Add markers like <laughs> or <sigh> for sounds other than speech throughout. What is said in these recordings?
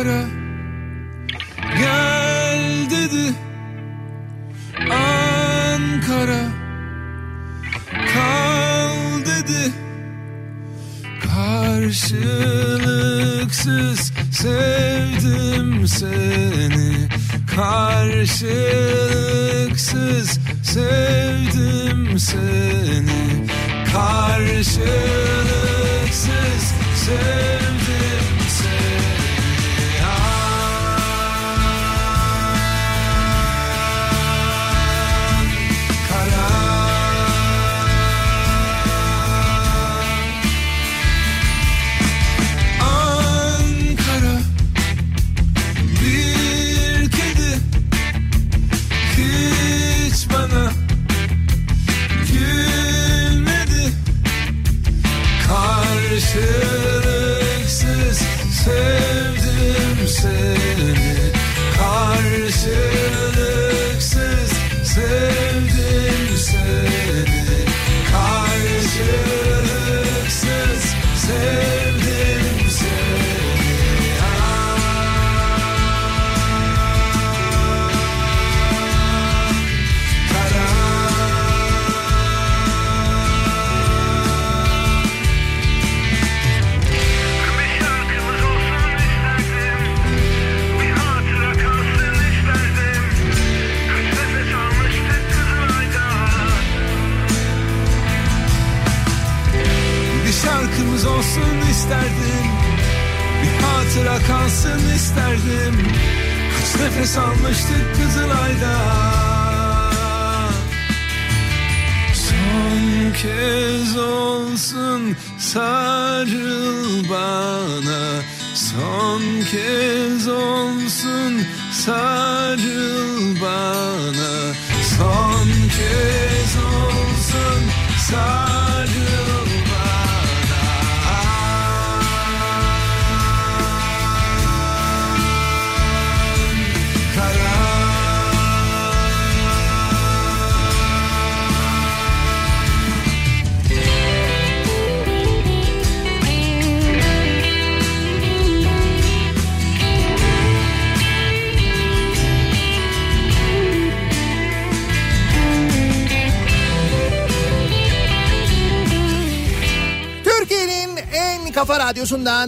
Ankara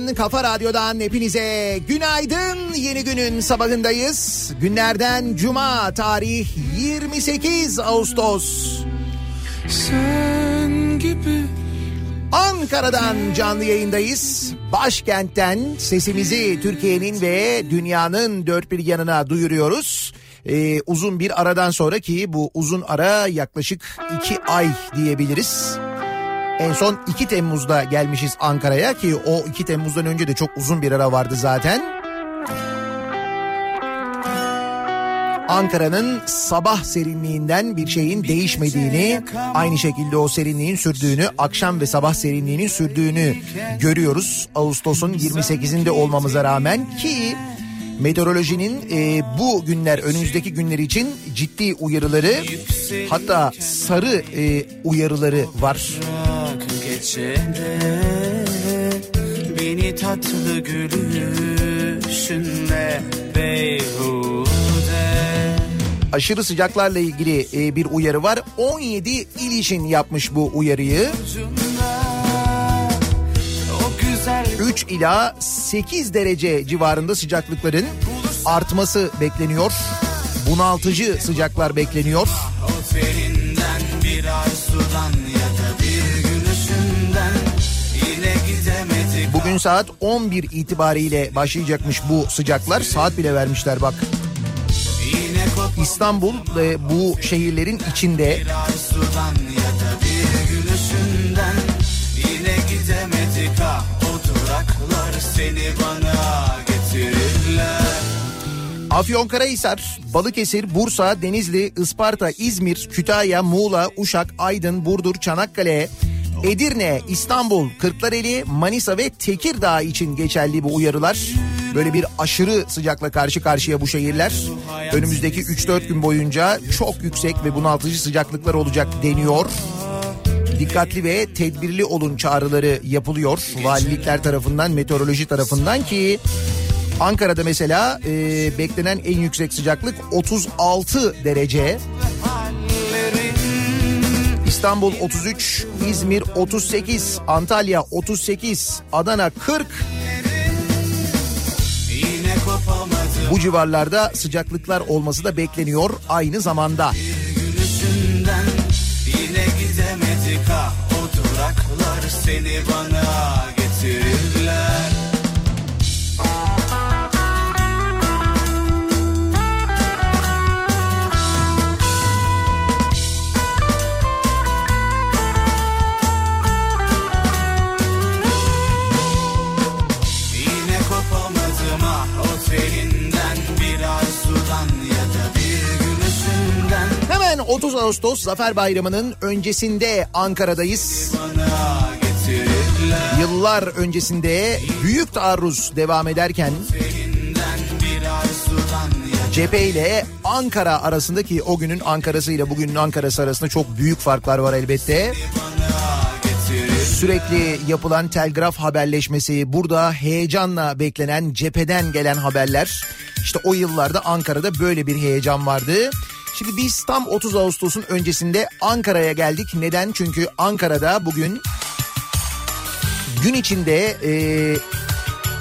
radyosundan, kafa radyodan hepinize günaydın. Yeni günün sabahındayız. Günlerden cuma tarih 28 Ağustos. Sen gibi Ankara'dan canlı yayındayız. Başkentten sesimizi Türkiye'nin ve dünyanın dört bir yanına duyuruyoruz. Ee, uzun bir aradan sonra ki bu uzun ara yaklaşık iki ay diyebiliriz. En son 2 Temmuz'da gelmişiz Ankara'ya ki o 2 Temmuz'dan önce de çok uzun bir ara vardı zaten. Ankara'nın sabah serinliğinden bir şeyin değişmediğini, aynı şekilde o serinliğin sürdüğünü, akşam ve sabah serinliğinin sürdüğünü görüyoruz. Ağustos'un 28'inde olmamıza rağmen ki meteorolojinin e, bu günler önümüzdeki günler için ciddi uyarıları hatta sarı e, uyarıları var. Beni tatlı gülüşünle beyhude Aşırı sıcaklarla ilgili e, bir uyarı var. 17 il için yapmış bu uyarıyı. Güzel 3 ila 8 derece civarında sıcaklıkların artması bekleniyor. Bunaltıcı sıcaklar bekleniyor. o teninden bir arzudan ya da bir gülüşünden Yine gidemedik Bugün saat 11 itibariyle başlayacakmış bu sıcaklar. Saat bile vermişler bak. İstanbul ve bu şehirlerin içinde Yine gidemedik seni bana Afyonkarahisar, Balıkesir, Bursa, Denizli, Isparta, İzmir, Kütahya, Muğla, Uşak, Aydın, Burdur, Çanakkale, Edirne, İstanbul, Kırklareli, Manisa ve Tekirdağ için geçerli bu uyarılar. Böyle bir aşırı sıcakla karşı karşıya bu şehirler. Önümüzdeki 3-4 gün boyunca çok yüksek ve bunaltıcı sıcaklıklar olacak deniyor. Dikkatli ve tedbirli olun çağrıları yapılıyor valilikler tarafından, meteoroloji tarafından ki Ankara'da mesela e, beklenen en yüksek sıcaklık 36 derece. İstanbul 33, İzmir 38, Antalya 38, Adana 40. Yine kopamadım Bu civarlarda sıcaklıklar olması da bekleniyor aynı zamanda. Seni bana getirirler Yine ah Hemen 30 Ağustos Zafer Bayramı'nın öncesinde Ankara'dayız. Yıllar öncesinde büyük taarruz devam ederken cephe ile Ankara arasındaki o günün Ankara'sı ile bugünün Ankara'sı arasında çok büyük farklar var elbette. Sürekli yapılan telgraf haberleşmesi, burada heyecanla beklenen cepheden gelen haberler. İşte o yıllarda Ankara'da böyle bir heyecan vardı. Şimdi biz tam 30 Ağustos'un öncesinde Ankara'ya geldik. Neden? Çünkü Ankara'da bugün gün içinde e,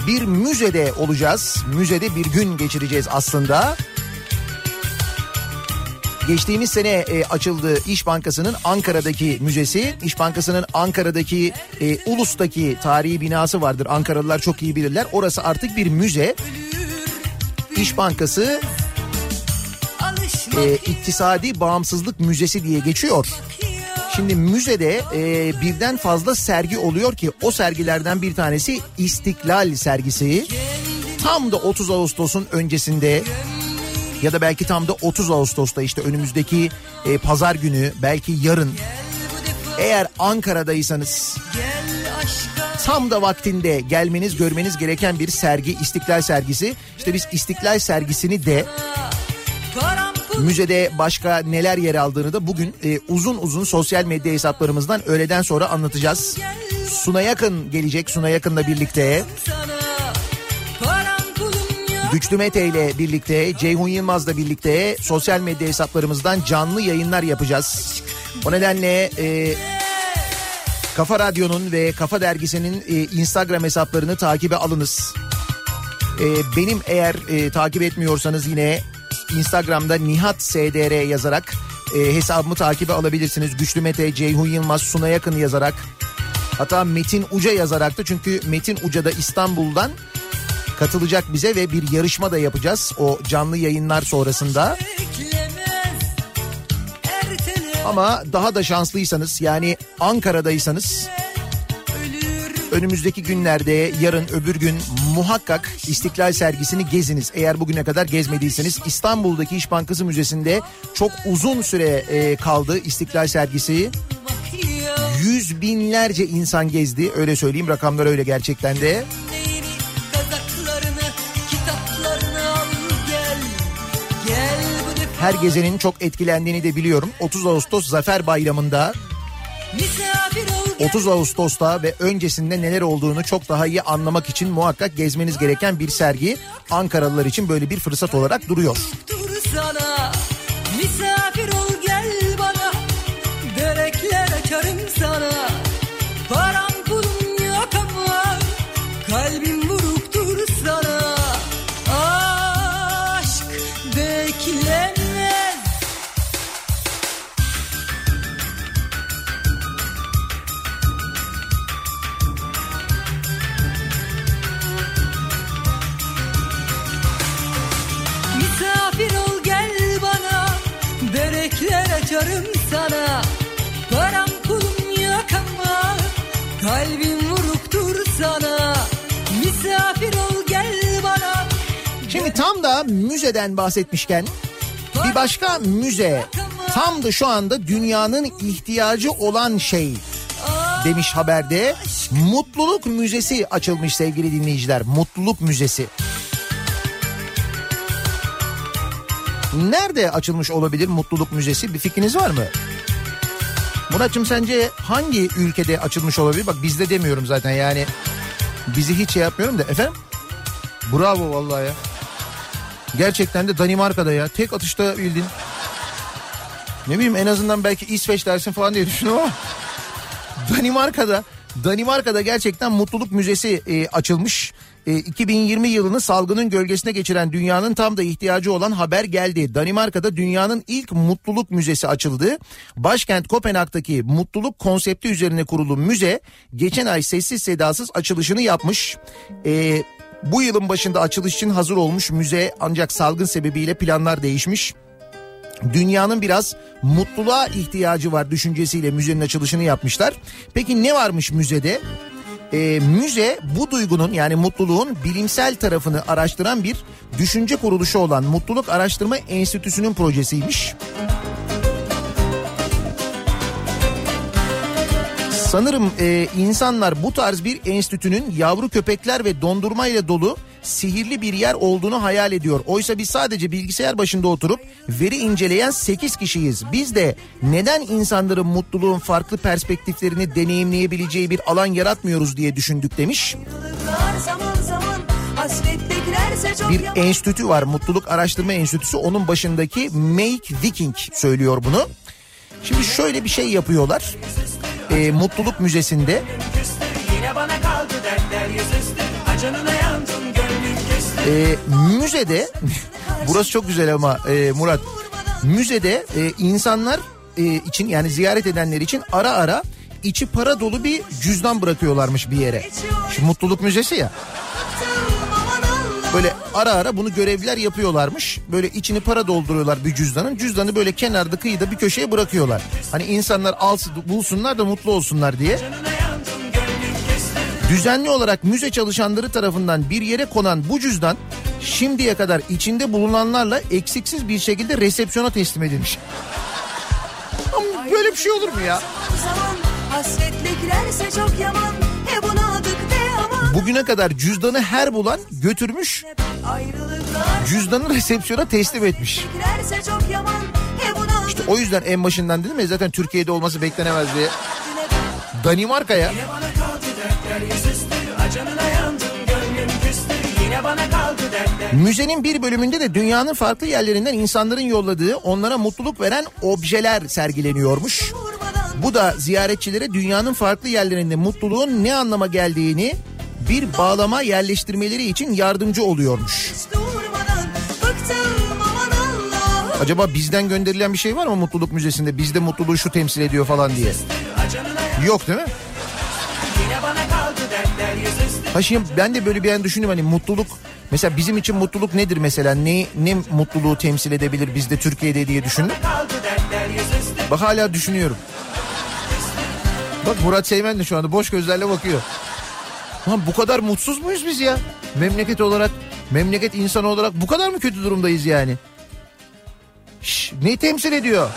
bir müzede olacağız. Müzede bir gün geçireceğiz aslında. Geçtiğimiz sene e, açıldı İş Bankası'nın Ankara'daki müzesi. İş Bankası'nın Ankara'daki e, Ulus'taki tarihi binası vardır. Ankaralılar çok iyi bilirler. Orası artık bir müze. İş Bankası e, İktisadi Bağımsızlık Müzesi diye geçiyor. Şimdi müzede e, birden fazla sergi oluyor ki o sergilerden bir tanesi İstiklal sergisi. Tam da 30 Ağustos'un öncesinde ya da belki tam da 30 Ağustos'ta işte önümüzdeki e, pazar günü belki yarın eğer Ankara'daysanız tam da vaktinde gelmeniz görmeniz gereken bir sergi İstiklal sergisi. İşte biz İstiklal sergisini de müzede başka neler yer aldığını da bugün e, uzun uzun sosyal medya hesaplarımızdan öğleden sonra anlatacağız. Suna Yakın gelecek Suna Yakın'la birlikte. Güçlü Mete ile birlikte, Ceyhun Yılmaz'la birlikte sosyal medya hesaplarımızdan canlı yayınlar yapacağız. O nedenle e, Kafa Radyo'nun ve Kafa Dergisi'nin e, Instagram hesaplarını takibe alınız. E, benim eğer e, takip etmiyorsanız yine Instagram'da Nihat SDR yazarak e, hesabımı takibe alabilirsiniz. Güçlü Mete, Ceyhun Yılmaz, Suna Yakın yazarak. Hatta Metin Uca yazarak da çünkü Metin Uca da İstanbul'dan katılacak bize ve bir yarışma da yapacağız o canlı yayınlar sonrasında. Ama daha da şanslıysanız yani Ankara'daysanız önümüzdeki günlerde yarın öbür gün muhakkak İstiklal sergisini geziniz. Eğer bugüne kadar gezmediyseniz İstanbul'daki İş Bankası Müzesi'nde çok uzun süre e, kaldı İstiklal sergisi. Yüz binlerce insan gezdi öyle söyleyeyim rakamlar öyle gerçekten de. Her gezenin çok etkilendiğini de biliyorum. 30 Ağustos Zafer Bayramı'nda 30 Ağustos'ta ve öncesinde neler olduğunu çok daha iyi anlamak için muhakkak gezmeniz gereken bir sergi Ankaralılar için böyle bir fırsat olarak duruyor. Dur müzeden bahsetmişken bir başka müze tam da şu anda dünyanın ihtiyacı olan şey demiş haberde. Mutluluk Müzesi açılmış sevgili dinleyiciler. Mutluluk Müzesi. Nerede açılmış olabilir Mutluluk Müzesi? Bir fikriniz var mı? Muratçım sence hangi ülkede açılmış olabilir? Bak bizde demiyorum zaten yani. Bizi hiç şey yapmıyorum da efendim. Bravo vallahi ya. Gerçekten de Danimarka'da ya. Tek atışta bildin. Ne bileyim en azından belki İsveç dersin falan diye düşündüm ama. Danimarka'da Danimarka'da gerçekten mutluluk müzesi e, açılmış. E, 2020 yılını salgının gölgesine geçiren dünyanın tam da ihtiyacı olan haber geldi. Danimarka'da dünyanın ilk mutluluk müzesi açıldı. Başkent Kopenhag'daki mutluluk konsepti üzerine kurulu müze geçen ay sessiz sedasız açılışını yapmış. E, bu yılın başında açılış için hazır olmuş müze ancak salgın sebebiyle planlar değişmiş dünyanın biraz mutluluğa ihtiyacı var düşüncesiyle müzenin açılışını yapmışlar. Peki ne varmış müzede? Ee, müze bu duygunun yani mutluluğun bilimsel tarafını araştıran bir düşünce kuruluşu olan Mutluluk Araştırma Enstitüsü'nün projesiymiş. Sanırım e, insanlar bu tarz bir enstitünün yavru köpekler ve dondurmayla dolu sihirli bir yer olduğunu hayal ediyor. Oysa biz sadece bilgisayar başında oturup veri inceleyen 8 kişiyiz. Biz de neden insanların mutluluğun farklı perspektiflerini deneyimleyebileceği bir alan yaratmıyoruz diye düşündük demiş. zaman zaman Bir enstitü var Mutluluk Araştırma Enstitüsü onun başındaki Make Viking söylüyor bunu. Şimdi şöyle bir şey yapıyorlar. Ee, Mutluluk Müzesi'nde Ee, müzede <laughs> burası çok güzel ama e, Murat müzede e, insanlar e, için yani ziyaret edenler için ara ara içi para dolu bir cüzdan bırakıyorlarmış bir yere. Şu mutluluk müzesi ya. Böyle ara ara bunu görevliler yapıyorlarmış. Böyle içini para dolduruyorlar bir cüzdanın. Cüzdanı böyle kenarda kıyıda bir köşeye bırakıyorlar. Hani insanlar alsın bulsunlar da mutlu olsunlar diye. Düzenli olarak müze çalışanları tarafından bir yere konan bu cüzdan şimdiye kadar içinde bulunanlarla eksiksiz bir şekilde resepsiyona teslim edilmiş. Ama böyle bir şey olur mu ya? hasretle girerse çok yaman. He buna. Bugüne kadar cüzdanı her bulan götürmüş cüzdanı resepsiyona teslim etmiş. İşte o yüzden en başından dedim ya zaten Türkiye'de olması beklenemez diye. Danimarka'ya Müzenin bir bölümünde de dünyanın farklı yerlerinden insanların yolladığı onlara mutluluk veren objeler sergileniyormuş. Bu da ziyaretçilere dünyanın farklı yerlerinde mutluluğun ne anlama geldiğini bir bağlama yerleştirmeleri için yardımcı oluyormuş. Acaba bizden gönderilen bir şey var mı mutluluk müzesinde? Bizde mutluluğu şu temsil ediyor falan diye. Yok değil mi? Ha şimdi ben de böyle bir an düşündüm hani mutluluk mesela bizim için mutluluk nedir mesela ne ne mutluluğu temsil edebilir bizde Türkiye'de diye düşündüm. Bak hala düşünüyorum. Bak Murat Seymen de şu anda boş gözlerle bakıyor. Lan bu kadar mutsuz muyuz biz ya? Memleket olarak, memleket insanı olarak bu kadar mı kötü durumdayız yani? Şş, ne temsil ediyor?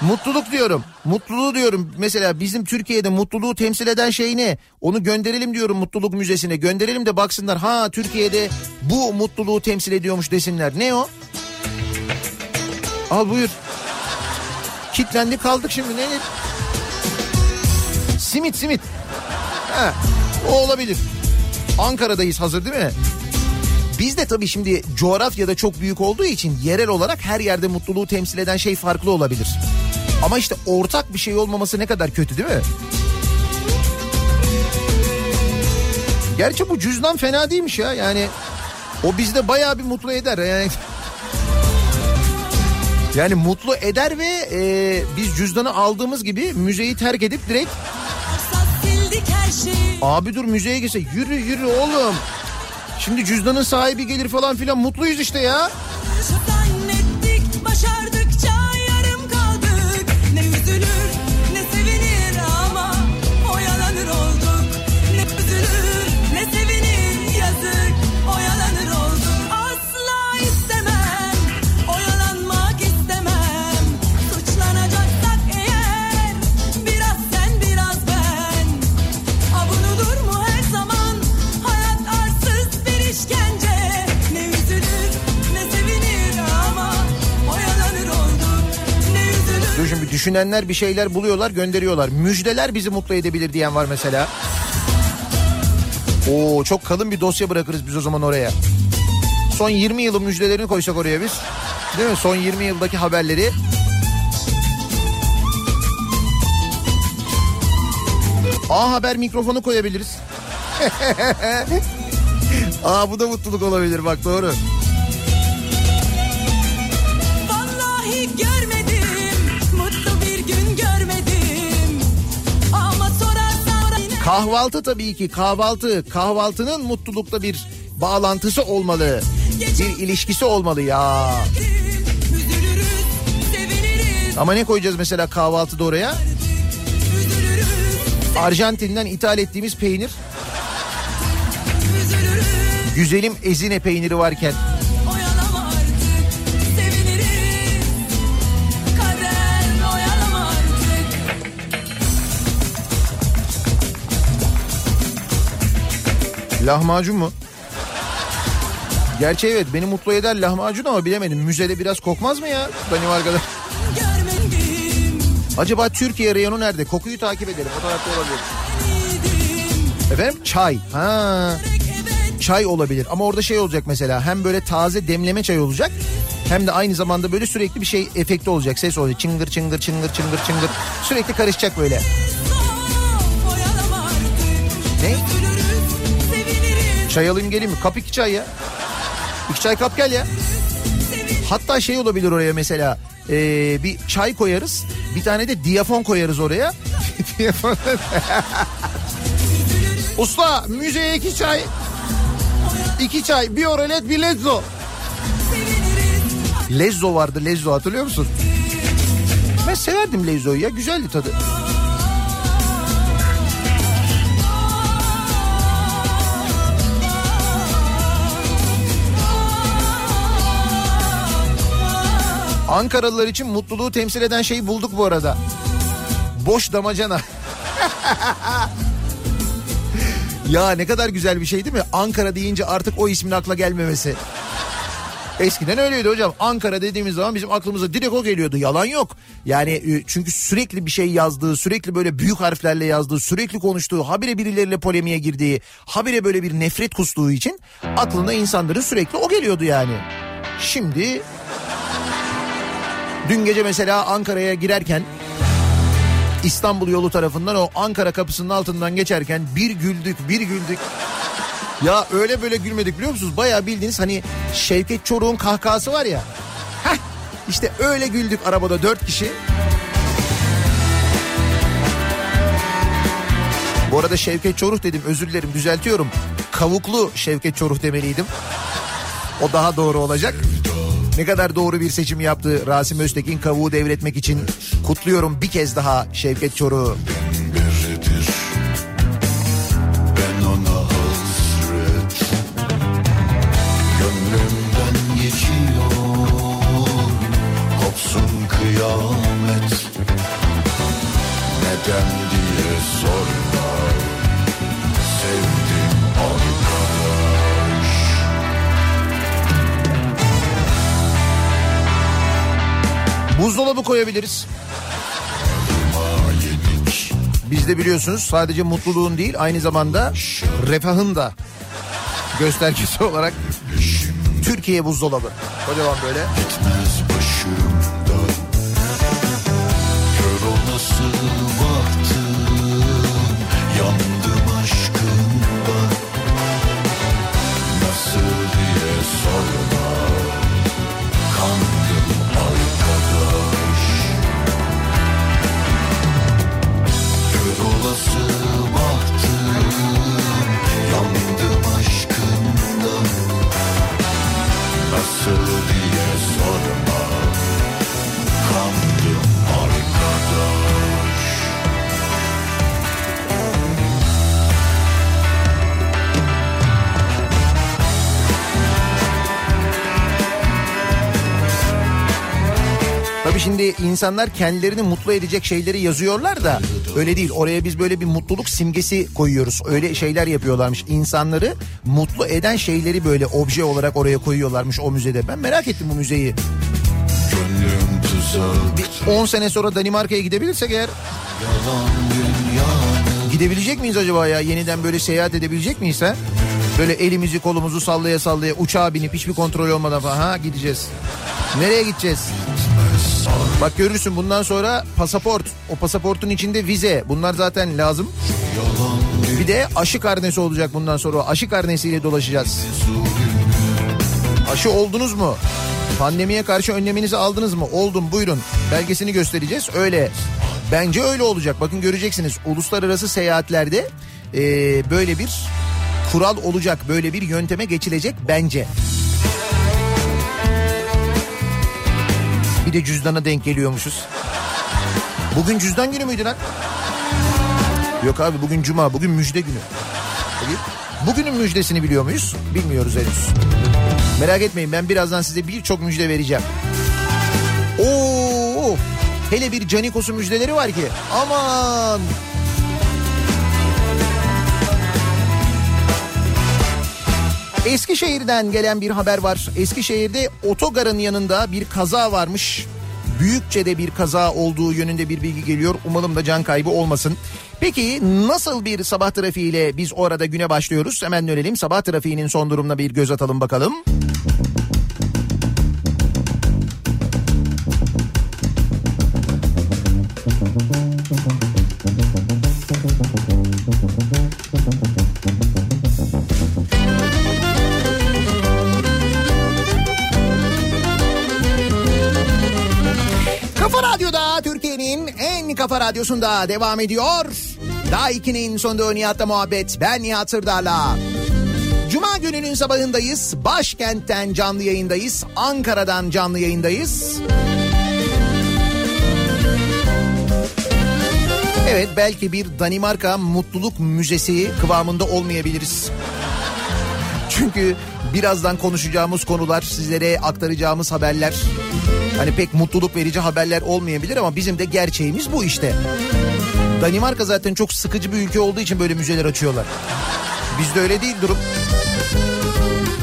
Mutluluk diyorum. Mutluluğu diyorum. Mesela bizim Türkiye'de mutluluğu temsil eden şey ne? Onu gönderelim diyorum mutluluk müzesine. Gönderelim de baksınlar. Ha Türkiye'de bu mutluluğu temsil ediyormuş desinler. Ne o? Al buyur. Kitlendik kaldık şimdi. Ne? Simit simit. Ha, o olabilir. Ankara'dayız hazır değil mi? Biz de tabii şimdi coğrafyada çok büyük olduğu için yerel olarak her yerde mutluluğu temsil eden şey farklı olabilir. Ama işte ortak bir şey olmaması ne kadar kötü değil mi? Gerçi bu cüzdan fena değilmiş ya yani o bizde bayağı bir mutlu eder yani. Yani mutlu eder ve e, biz cüzdanı aldığımız gibi müzeyi terk edip direkt abi dur müzeye gitse yürü yürü oğlum. Şimdi cüzdanın sahibi gelir falan filan mutluyuz işte ya. Düşünenler bir şeyler buluyorlar gönderiyorlar. Müjdeler bizi mutlu edebilir diyen var mesela. Oo çok kalın bir dosya bırakırız biz o zaman oraya. Son 20 yılın müjdelerini koysak oraya biz. Değil mi? Son 20 yıldaki haberleri. A Haber mikrofonu koyabiliriz. <laughs> Aa bu da mutluluk olabilir bak doğru. Vallahi görmedim, Kahvaltı tabii ki kahvaltı. Kahvaltının mutlulukla bir bağlantısı olmalı. Bir ilişkisi olmalı ya. Ama ne koyacağız mesela kahvaltıda oraya? Arjantin'den ithal ettiğimiz peynir. Güzelim ezine peyniri varken. Lahmacun mu? Gerçi evet beni mutlu eder lahmacun ama bilemedim. Müzede biraz kokmaz mı ya Danimarka'da? Acaba Türkiye reyonu nerede? Kokuyu takip edelim. O tarafta olabilir. Efendim çay. Ha. Çay olabilir ama orada şey olacak mesela hem böyle taze demleme çay olacak hem de aynı zamanda böyle sürekli bir şey efekti olacak. Ses olacak çıngır çıngır çıngır çıngır çıngır sürekli karışacak böyle. Ne? Çay alayım geleyim mi? Kap iki çay ya. İki çay kap gel ya. Hatta şey olabilir oraya mesela ee, bir çay koyarız bir tane de diyafon koyarız oraya. <laughs> <laughs> Usta müzeye iki çay. İki çay bir oralet bir lezzo. Lezzo vardı lezzo hatırlıyor musun? Ben severdim lezzoyu ya güzeldi tadı. Ankaralılar için mutluluğu temsil eden şeyi bulduk bu arada. Boş damacana. ya ne kadar güzel bir şey değil mi? Ankara deyince artık o ismin akla gelmemesi. Eskiden öyleydi hocam. Ankara dediğimiz zaman bizim aklımıza direkt o geliyordu. Yalan yok. Yani e, çünkü sürekli bir şey yazdığı, sürekli böyle büyük harflerle yazdığı, sürekli konuştuğu, habire birileriyle polemiğe girdiği, habire böyle bir nefret kustuğu için aklına insanların sürekli o geliyordu yani. Şimdi dün gece mesela Ankara'ya girerken İstanbul yolu tarafından o Ankara kapısının altından geçerken bir güldük bir güldük. Ya öyle böyle gülmedik biliyor musunuz? Bayağı bildiğiniz hani Şevket Çoruk'un kahkahası var ya. Heh, işte öyle güldük arabada dört kişi. Bu arada Şevket Çoruk dedim özür dilerim düzeltiyorum. Kavuklu Şevket Çoruk demeliydim. O daha doğru olacak. Ne kadar doğru bir seçim yaptı Rasim Öztekin kavuğu devretmek için. Kutluyorum bir kez daha Şevket kıyamet. Neden diye sorma Buzdolabı koyabiliriz. Bizde biliyorsunuz sadece mutluluğun değil aynı zamanda refahın da göstergesi <laughs> olarak Türkiye buzdolabı. Kocaman böyle. Gitmez başımdan Kör olası Tabii şimdi insanlar kendilerini mutlu edecek şeyleri yazıyorlar da öyle değil. Oraya biz böyle bir mutluluk simgesi koyuyoruz. Öyle şeyler yapıyorlarmış. İnsanları mutlu eden şeyleri böyle obje olarak oraya koyuyorlarmış o müzede. Ben merak ettim bu müzeyi. Gönlüm tuzak Bir 10 sene sonra Danimarka'ya gidebilirsek eğer Gidebilecek miyiz acaba ya? Yeniden böyle seyahat edebilecek miyiz ha? Böyle elimizi kolumuzu sallaya sallaya uçağa binip hiçbir kontrol olmadan falan ha gideceğiz. Nereye gideceğiz? Bak görürsün bundan sonra pasaport. O pasaportun içinde vize. Bunlar zaten lazım. Bir de aşı karnesi olacak bundan sonra. Aşı karnesiyle dolaşacağız. Aşı oldunuz mu? Pandemiye karşı önleminizi aldınız mı? Oldum buyurun. Belgesini göstereceğiz. Öyle. Bence öyle olacak. Bakın göreceksiniz. Uluslararası seyahatlerde e, böyle bir kural olacak. Böyle bir yönteme geçilecek bence. Bir de cüzdana denk geliyormuşuz. Bugün cüzdan günü müydü lan? Yok abi bugün cuma, bugün müjde günü. Bugün, bugünün müjdesini biliyor muyuz? Bilmiyoruz henüz. Merak etmeyin ben birazdan size birçok müjde vereceğim. Oo! Hele bir Canikos'un müjdeleri var ki. Aman! Eskişehir'den gelen bir haber var. Eskişehir'de otogarın yanında bir kaza varmış. Büyükçe de bir kaza olduğu yönünde bir bilgi geliyor. Umalım da can kaybı olmasın. Peki nasıl bir sabah trafiğiyle biz orada güne başlıyoruz? Hemen dönelim. Sabah trafiğinin son durumuna bir göz atalım bakalım. Kafa En kafa radyosunda devam ediyor. Daha 2'nin sonunda Nihat'la muhabbet. Ben Nihat Sırdar'la. Cuma gününün sabahındayız. Başkentten canlı yayındayız. Ankara'dan canlı yayındayız. Evet belki bir Danimarka mutluluk müzesi kıvamında olmayabiliriz. Çünkü birazdan konuşacağımız konular, sizlere aktaracağımız haberler hani pek mutluluk verici haberler olmayabilir ama bizim de gerçeğimiz bu işte. Danimarka zaten çok sıkıcı bir ülke olduğu için böyle müzeler açıyorlar. Bizde öyle değil durum.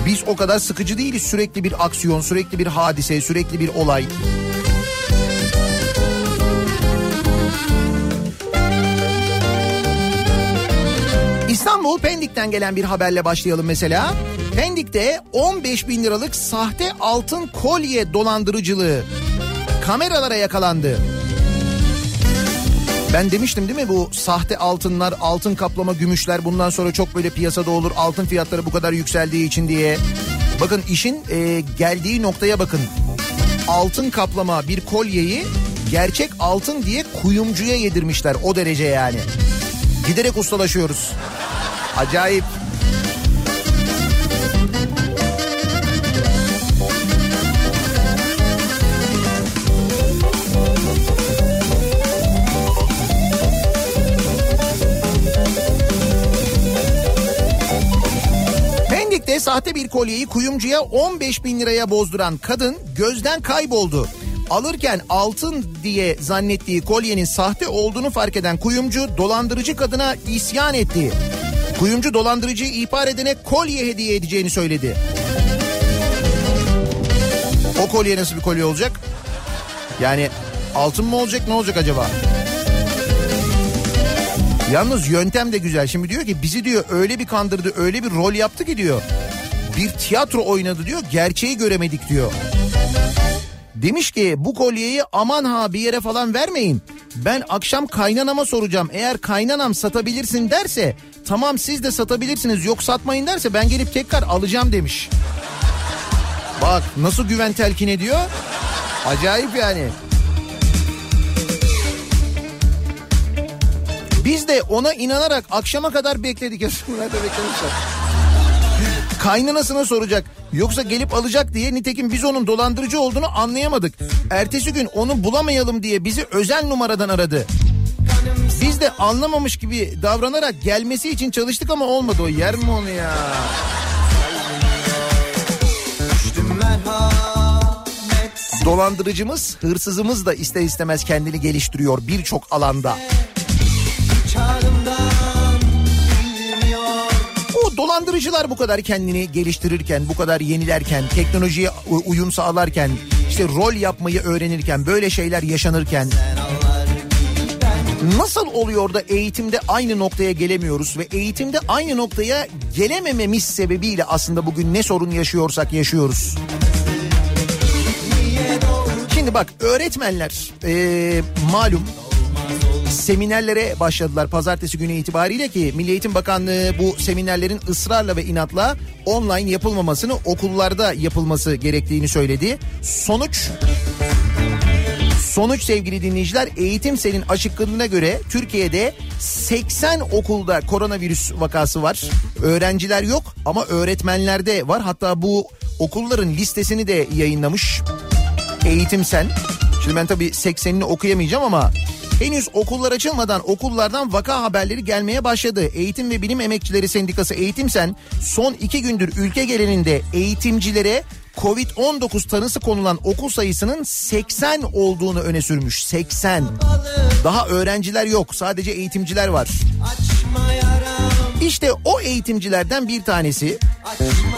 Biz o kadar sıkıcı değiliz. Sürekli bir aksiyon, sürekli bir hadise, sürekli bir olay. İstanbul Pendik'ten gelen bir haberle başlayalım mesela. Pendik'te 15 bin liralık sahte altın kolye dolandırıcılığı kameralara yakalandı. Ben demiştim değil mi bu sahte altınlar, altın kaplama gümüşler bundan sonra çok böyle piyasada olur. Altın fiyatları bu kadar yükseldiği için diye. Bakın işin e, geldiği noktaya bakın. Altın kaplama bir kolyeyi gerçek altın diye kuyumcuya yedirmişler o derece yani. Giderek ustalaşıyoruz. Acayip. Pendik'te sahte bir kolyeyi kuyumcuya 15 bin liraya bozduran kadın gözden kayboldu. Alırken altın diye zannettiği kolyenin sahte olduğunu fark eden kuyumcu dolandırıcı kadına isyan etti. Kuyumcu dolandırıcıyı ihbar edene kolye hediye edeceğini söyledi. O kolye nasıl bir kolye olacak? Yani altın mı olacak ne olacak acaba? Yalnız yöntem de güzel. Şimdi diyor ki bizi diyor öyle bir kandırdı öyle bir rol yaptı ki diyor. Bir tiyatro oynadı diyor gerçeği göremedik diyor. Demiş ki bu kolyeyi aman ha bir yere falan vermeyin. Ben akşam kaynanama soracağım. Eğer kaynanam satabilirsin derse tamam siz de satabilirsiniz yok satmayın derse ben gelip tekrar alacağım demiş. Bak nasıl güven telkin ediyor. Acayip yani. Biz de ona inanarak akşama kadar bekledik. <laughs> Bunlar da beklemişler. Kaynanasına soracak. Yoksa gelip alacak diye nitekim biz onun dolandırıcı olduğunu anlayamadık. Ertesi gün onu bulamayalım diye bizi özel numaradan aradı. Biz de anlamamış gibi davranarak gelmesi için çalıştık ama olmadı o yer mi onu ya? Dolandırıcımız, hırsızımız da ister istemez kendini geliştiriyor birçok alanda. Dolandırıcılar bu kadar kendini geliştirirken, bu kadar yenilerken, teknolojiye uyum sağlarken, işte rol yapmayı öğrenirken, böyle şeyler yaşanırken Nasıl oluyor da eğitimde aynı noktaya gelemiyoruz ve eğitimde aynı noktaya gelemememiz sebebiyle aslında bugün ne sorun yaşıyorsak yaşıyoruz. Şimdi bak öğretmenler eee, malum seminerlere başladılar pazartesi günü itibariyle ki Milli Eğitim Bakanlığı bu seminerlerin ısrarla ve inatla online yapılmamasını okullarda yapılması gerektiğini söyledi. Sonuç Sonuç sevgili dinleyiciler eğitim senin açıkladığına göre Türkiye'de 80 okulda koronavirüs vakası var. Öğrenciler yok ama öğretmenlerde var. Hatta bu okulların listesini de yayınlamış. Eğitim Sen. Şimdi ben tabii 80'ini okuyamayacağım ama henüz okullar açılmadan okullardan vaka haberleri gelmeye başladı. Eğitim ve Bilim Emekçileri Sendikası Eğitim Sen son iki gündür ülke genelinde eğitimcilere Covid-19 tanısı konulan okul sayısının 80 olduğunu öne sürmüş. 80. Daha öğrenciler yok sadece eğitimciler var. İşte o eğitimcilerden bir tanesi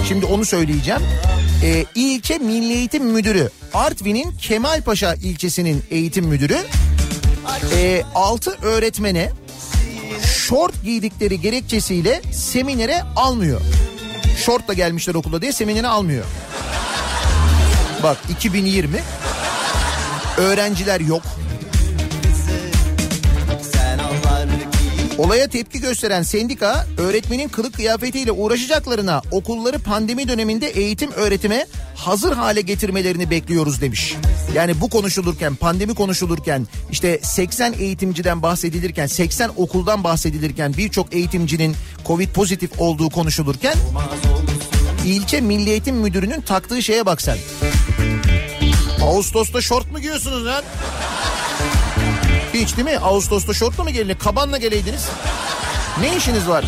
şimdi onu söyleyeceğim. Ee, ilçe Milli Eğitim Müdürü Artvin'in Kemalpaşa ilçesinin eğitim müdürü e, 6 öğretmene şort giydikleri gerekçesiyle seminere almıyor. Şortla gelmişler okula diye seminere almıyor. Bak 2020 öğrenciler yok. Olaya tepki gösteren sendika öğretmenin kılık kıyafetiyle uğraşacaklarına okulları pandemi döneminde eğitim öğretime hazır hale getirmelerini bekliyoruz demiş. Yani bu konuşulurken pandemi konuşulurken işte 80 eğitimciden bahsedilirken 80 okuldan bahsedilirken birçok eğitimcinin covid pozitif olduğu konuşulurken ilçe milli eğitim müdürünün taktığı şeye bak sen. Ağustos'ta şort mu giyiyorsunuz lan? Hiç değil mi? Ağustos'ta şortla mı gelinir? Kabanla geleydiniz. Ne işiniz var?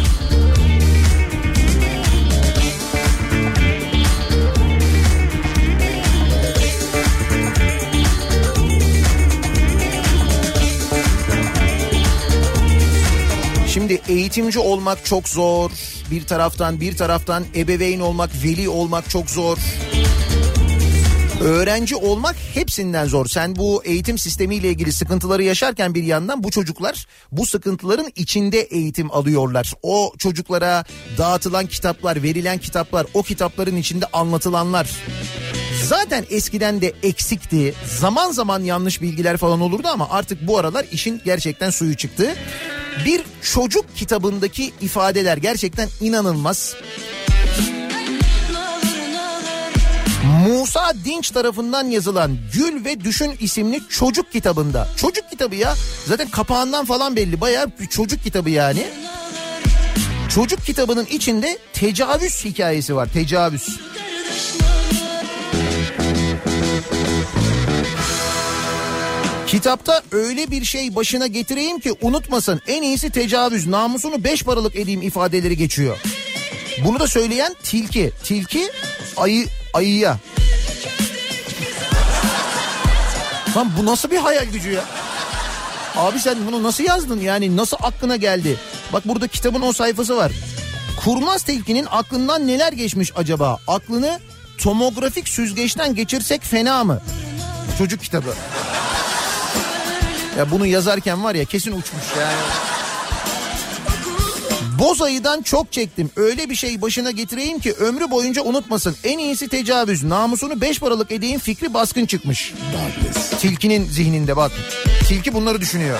Şimdi eğitimci olmak çok zor. Bir taraftan bir taraftan ebeveyn olmak, veli olmak çok zor. Öğrenci olmak hepsinden zor. Sen bu eğitim sistemiyle ilgili sıkıntıları yaşarken bir yandan bu çocuklar bu sıkıntıların içinde eğitim alıyorlar. O çocuklara dağıtılan kitaplar, verilen kitaplar, o kitapların içinde anlatılanlar. Zaten eskiden de eksikti. Zaman zaman yanlış bilgiler falan olurdu ama artık bu aralar işin gerçekten suyu çıktı. Bir çocuk kitabındaki ifadeler gerçekten inanılmaz. Musa Dinç tarafından yazılan Gül ve Düşün isimli çocuk kitabında. Çocuk kitabı ya. Zaten kapağından falan belli. Bayağı bir çocuk kitabı yani. Çocuk kitabının içinde tecavüz hikayesi var. Tecavüz. Kitapta öyle bir şey başına getireyim ki unutmasın. En iyisi tecavüz. Namusunu beş paralık edeyim ifadeleri geçiyor. Bunu da söyleyen tilki. Tilki ayı ayıya. <laughs> Lan bu nasıl bir hayal gücü ya? Abi sen bunu nasıl yazdın yani nasıl aklına geldi? Bak burada kitabın o sayfası var. Kurnaz tilkinin aklından neler geçmiş acaba? Aklını tomografik süzgeçten geçirsek fena mı? Çocuk kitabı. Ya bunu yazarken var ya kesin uçmuş yani. Boz ayıdan çok çektim. Öyle bir şey başına getireyim ki ömrü boyunca unutmasın. En iyisi tecavüz. Namusunu beş paralık edeyim fikri baskın çıkmış. Tilkinin zihninde bak. Tilki bunları düşünüyor.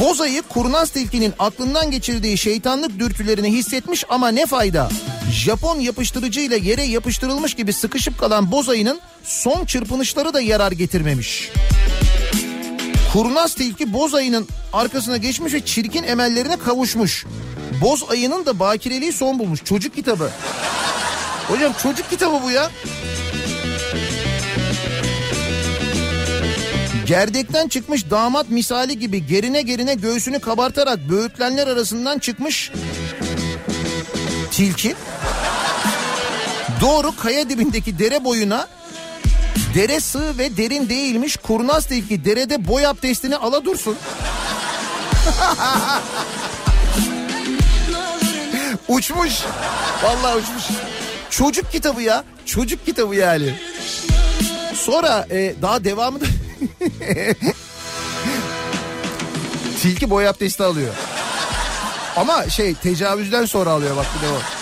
Bozayı kurnaz tilkinin aklından geçirdiği şeytanlık dürtülerini hissetmiş ama ne fayda? Japon yapıştırıcıyla yere yapıştırılmış gibi sıkışıp kalan bozayının son çırpınışları da yarar getirmemiş. Kurnaz tilki boz ayının arkasına geçmiş ve çirkin emellerine kavuşmuş. Boz ayının da bakireliği son bulmuş. Çocuk kitabı. Hocam çocuk kitabı bu ya. Gerdekten çıkmış damat misali gibi gerine gerine göğsünü kabartarak böğürtlenler arasından çıkmış tilki. Doğru kaya dibindeki dere boyuna dere sığ ve derin değilmiş kurnaz tilki derede boy abdestini ala dursun. <laughs> uçmuş. Vallahi uçmuş. Çocuk kitabı ya. Çocuk kitabı yani. Sonra e, daha devamı da <laughs> Tilki boy abdesti alıyor. Ama şey tecavüzden sonra alıyor bak bir de o.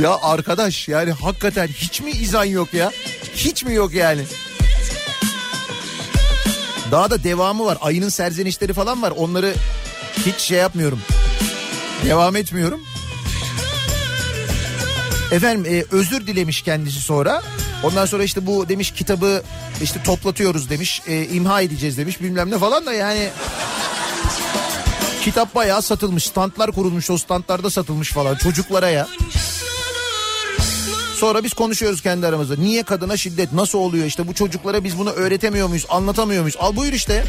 Ya arkadaş yani hakikaten hiç mi izan yok ya? Hiç mi yok yani? Daha da devamı var. Ayının serzenişleri falan var. Onları hiç şey yapmıyorum. Devam etmiyorum. Efendim e, özür dilemiş kendisi sonra. Ondan sonra işte bu demiş kitabı işte toplatıyoruz demiş. E, imha edeceğiz demiş bilmem ne falan da yani. Kitap bayağı satılmış. Standlar kurulmuş o standlarda satılmış falan çocuklara ya. Sonra biz konuşuyoruz kendi aramızda. Niye kadına şiddet nasıl oluyor işte bu çocuklara biz bunu öğretemiyor muyuz anlatamıyor muyuz? Al buyur işte.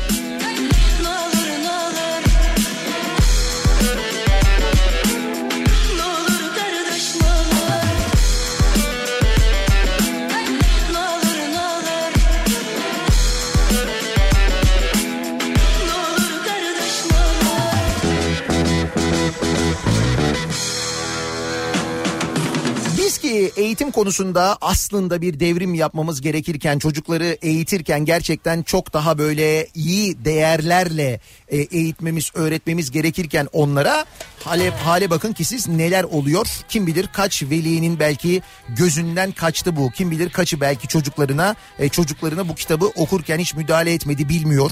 Eğitim konusunda aslında bir devrim yapmamız gerekirken çocukları eğitirken gerçekten çok daha böyle iyi değerlerle e, eğitmemiz öğretmemiz gerekirken onlara hale, hale bakın ki siz neler oluyor kim bilir kaç velinin belki gözünden kaçtı bu kim bilir kaçı belki çocuklarına e, çocuklarına bu kitabı okurken hiç müdahale etmedi bilmiyor.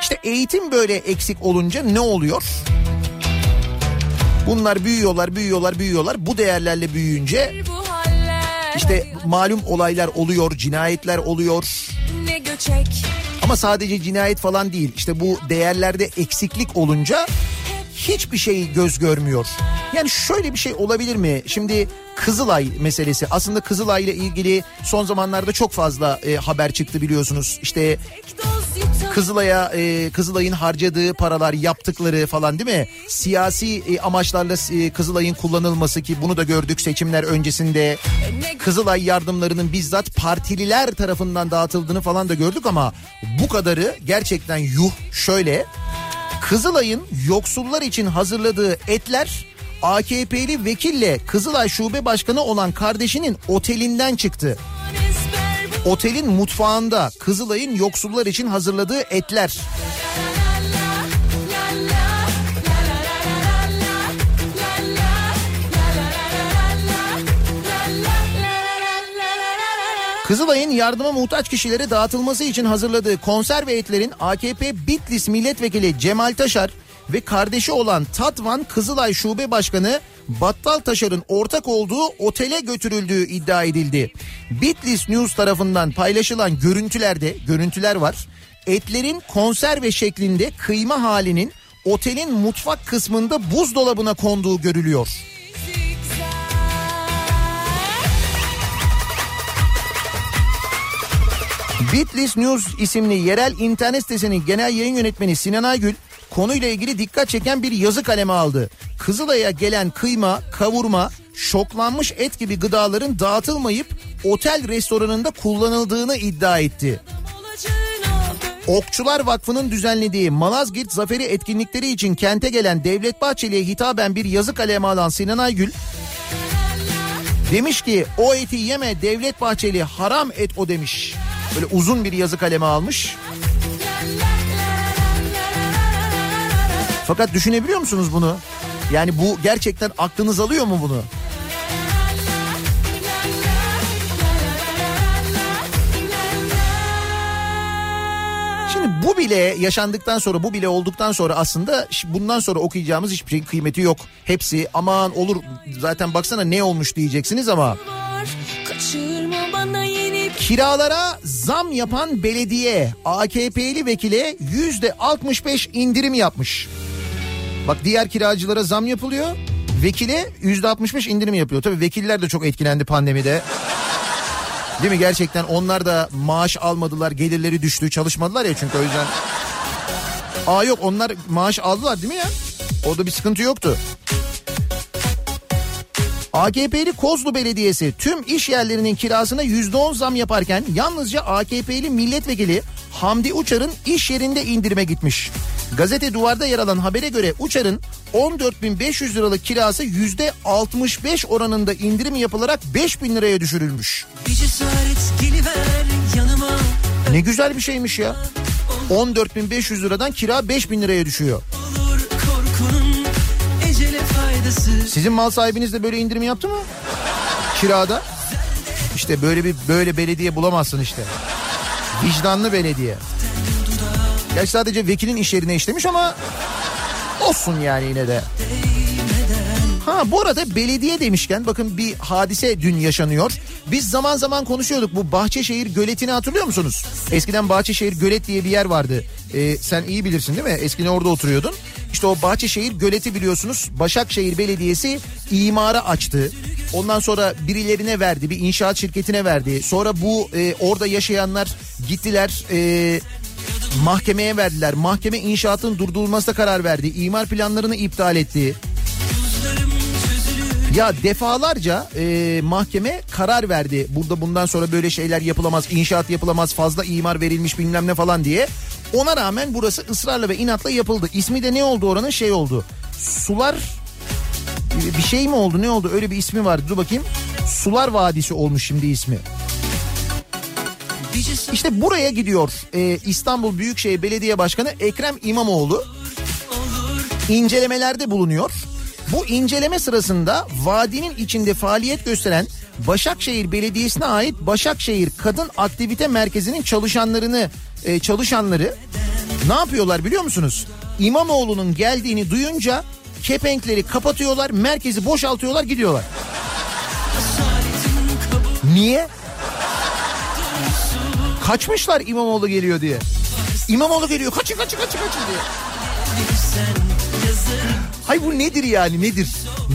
İşte eğitim böyle eksik olunca ne oluyor? Bunlar büyüyorlar, büyüyorlar, büyüyorlar. Bu değerlerle büyüyünce işte malum olaylar oluyor, cinayetler oluyor. Ama sadece cinayet falan değil. İşte bu değerlerde eksiklik olunca hiçbir şey göz görmüyor. Yani şöyle bir şey olabilir mi? Şimdi Kızılay meselesi aslında Kızılay ile ilgili son zamanlarda çok fazla e, haber çıktı biliyorsunuz. İşte Kızılay'a e, Kızılay'ın harcadığı paralar yaptıkları falan değil mi? Siyasi e, amaçlarla e, Kızılay'ın kullanılması ki bunu da gördük seçimler öncesinde. Kızılay yardımlarının bizzat partililer tarafından dağıtıldığını falan da gördük ama bu kadarı gerçekten yuh şöyle. Kızılay'ın yoksullar için hazırladığı etler AKP'li vekille Kızılay Şube Başkanı olan kardeşinin otelinden çıktı. Otelin mutfağında Kızılay'ın yoksullar için hazırladığı etler. Kızılay'ın yardıma muhtaç kişilere dağıtılması için hazırladığı konserve etlerin AKP Bitlis Milletvekili Cemal Taşar ve kardeşi olan Tatvan Kızılay Şube Başkanı Battal Taşar'ın ortak olduğu otele götürüldüğü iddia edildi. Bitlis News tarafından paylaşılan görüntülerde görüntüler var. Etlerin konserve şeklinde kıyma halinin otelin mutfak kısmında buzdolabına konduğu görülüyor. Bitlis News isimli yerel internet sitesinin genel yayın yönetmeni Sinan Aygül konuyla ilgili dikkat çeken bir yazı kaleme aldı. Kızılay'a gelen kıyma, kavurma, şoklanmış et gibi gıdaların dağıtılmayıp otel restoranında kullanıldığını iddia etti. Okçular Vakfı'nın düzenlediği Malazgirt Zaferi etkinlikleri için kente gelen Devlet Bahçeli'ye hitaben bir yazı kaleme alan Sinan Aygül demiş ki o eti yeme Devlet Bahçeli haram et o demiş. Böyle uzun bir yazı kaleme almış. Fakat düşünebiliyor musunuz bunu? Yani bu gerçekten aklınız alıyor mu bunu? Şimdi bu bile yaşandıktan sonra bu bile olduktan sonra aslında bundan sonra okuyacağımız hiçbir şeyin kıymeti yok. Hepsi aman olur zaten baksana ne olmuş diyeceksiniz ama var kiralara zam yapan belediye AKP'li vekile yüzde 65 indirim yapmış. Bak diğer kiracılara zam yapılıyor. Vekile yüzde 65 indirim yapıyor. Tabii vekiller de çok etkilendi pandemide. Değil mi gerçekten onlar da maaş almadılar gelirleri düştü çalışmadılar ya çünkü o yüzden. Aa yok onlar maaş aldılar değil mi ya? Orada bir sıkıntı yoktu. AKP'li Kozlu Belediyesi tüm iş yerlerinin kirasına %10 zam yaparken yalnızca AKP'li milletvekili Hamdi Uçar'ın iş yerinde indirime gitmiş. Gazete Duvar'da yer alan habere göre Uçar'ın 14.500 liralık kirası %65 oranında indirim yapılarak 5.000 liraya düşürülmüş. Ne güzel bir şeymiş ya. 14.500 liradan kira 5.000 liraya düşüyor. Sizin mal sahibiniz de böyle indirim yaptı mı? Kirada. İşte böyle bir böyle belediye bulamazsın işte. Vicdanlı belediye. Gerçi sadece vekilin iş yerine işlemiş ama olsun yani yine de. Bu arada belediye demişken bakın bir hadise dün yaşanıyor. Biz zaman zaman konuşuyorduk bu Bahçeşehir göletini hatırlıyor musunuz? Eskiden Bahçeşehir gölet diye bir yer vardı. Ee, sen iyi bilirsin değil mi? Eskiden orada oturuyordun. İşte o Bahçeşehir göleti biliyorsunuz Başakşehir Belediyesi imara açtı. Ondan sonra birilerine verdi bir inşaat şirketine verdi. Sonra bu e, orada yaşayanlar gittiler e, mahkemeye verdiler. Mahkeme inşaatın durdurulmasına karar verdi. İmar planlarını iptal etti. Ya defalarca e, mahkeme karar verdi. Burada bundan sonra böyle şeyler yapılamaz, inşaat yapılamaz, fazla imar verilmiş bilmem ne falan diye. Ona rağmen burası ısrarla ve inatla yapıldı. İsmi de ne oldu oranın şey oldu. Sular bir şey mi oldu ne oldu öyle bir ismi vardı dur bakayım. Sular Vadisi olmuş şimdi ismi. İşte buraya gidiyor e, İstanbul Büyükşehir Belediye Başkanı Ekrem İmamoğlu incelemelerde bulunuyor. Bu inceleme sırasında vadinin içinde faaliyet gösteren Başakşehir Belediyesi'ne ait Başakşehir Kadın Aktivite Merkezi'nin çalışanlarını e, çalışanları ne yapıyorlar biliyor musunuz? İmamoğlu'nun geldiğini duyunca kepenkleri kapatıyorlar, merkezi boşaltıyorlar, gidiyorlar. Niye? Kaçmışlar İmamoğlu geliyor diye. İmamoğlu geliyor, kaçın kaçın kaçın kaçın diye. Hay bu nedir yani nedir?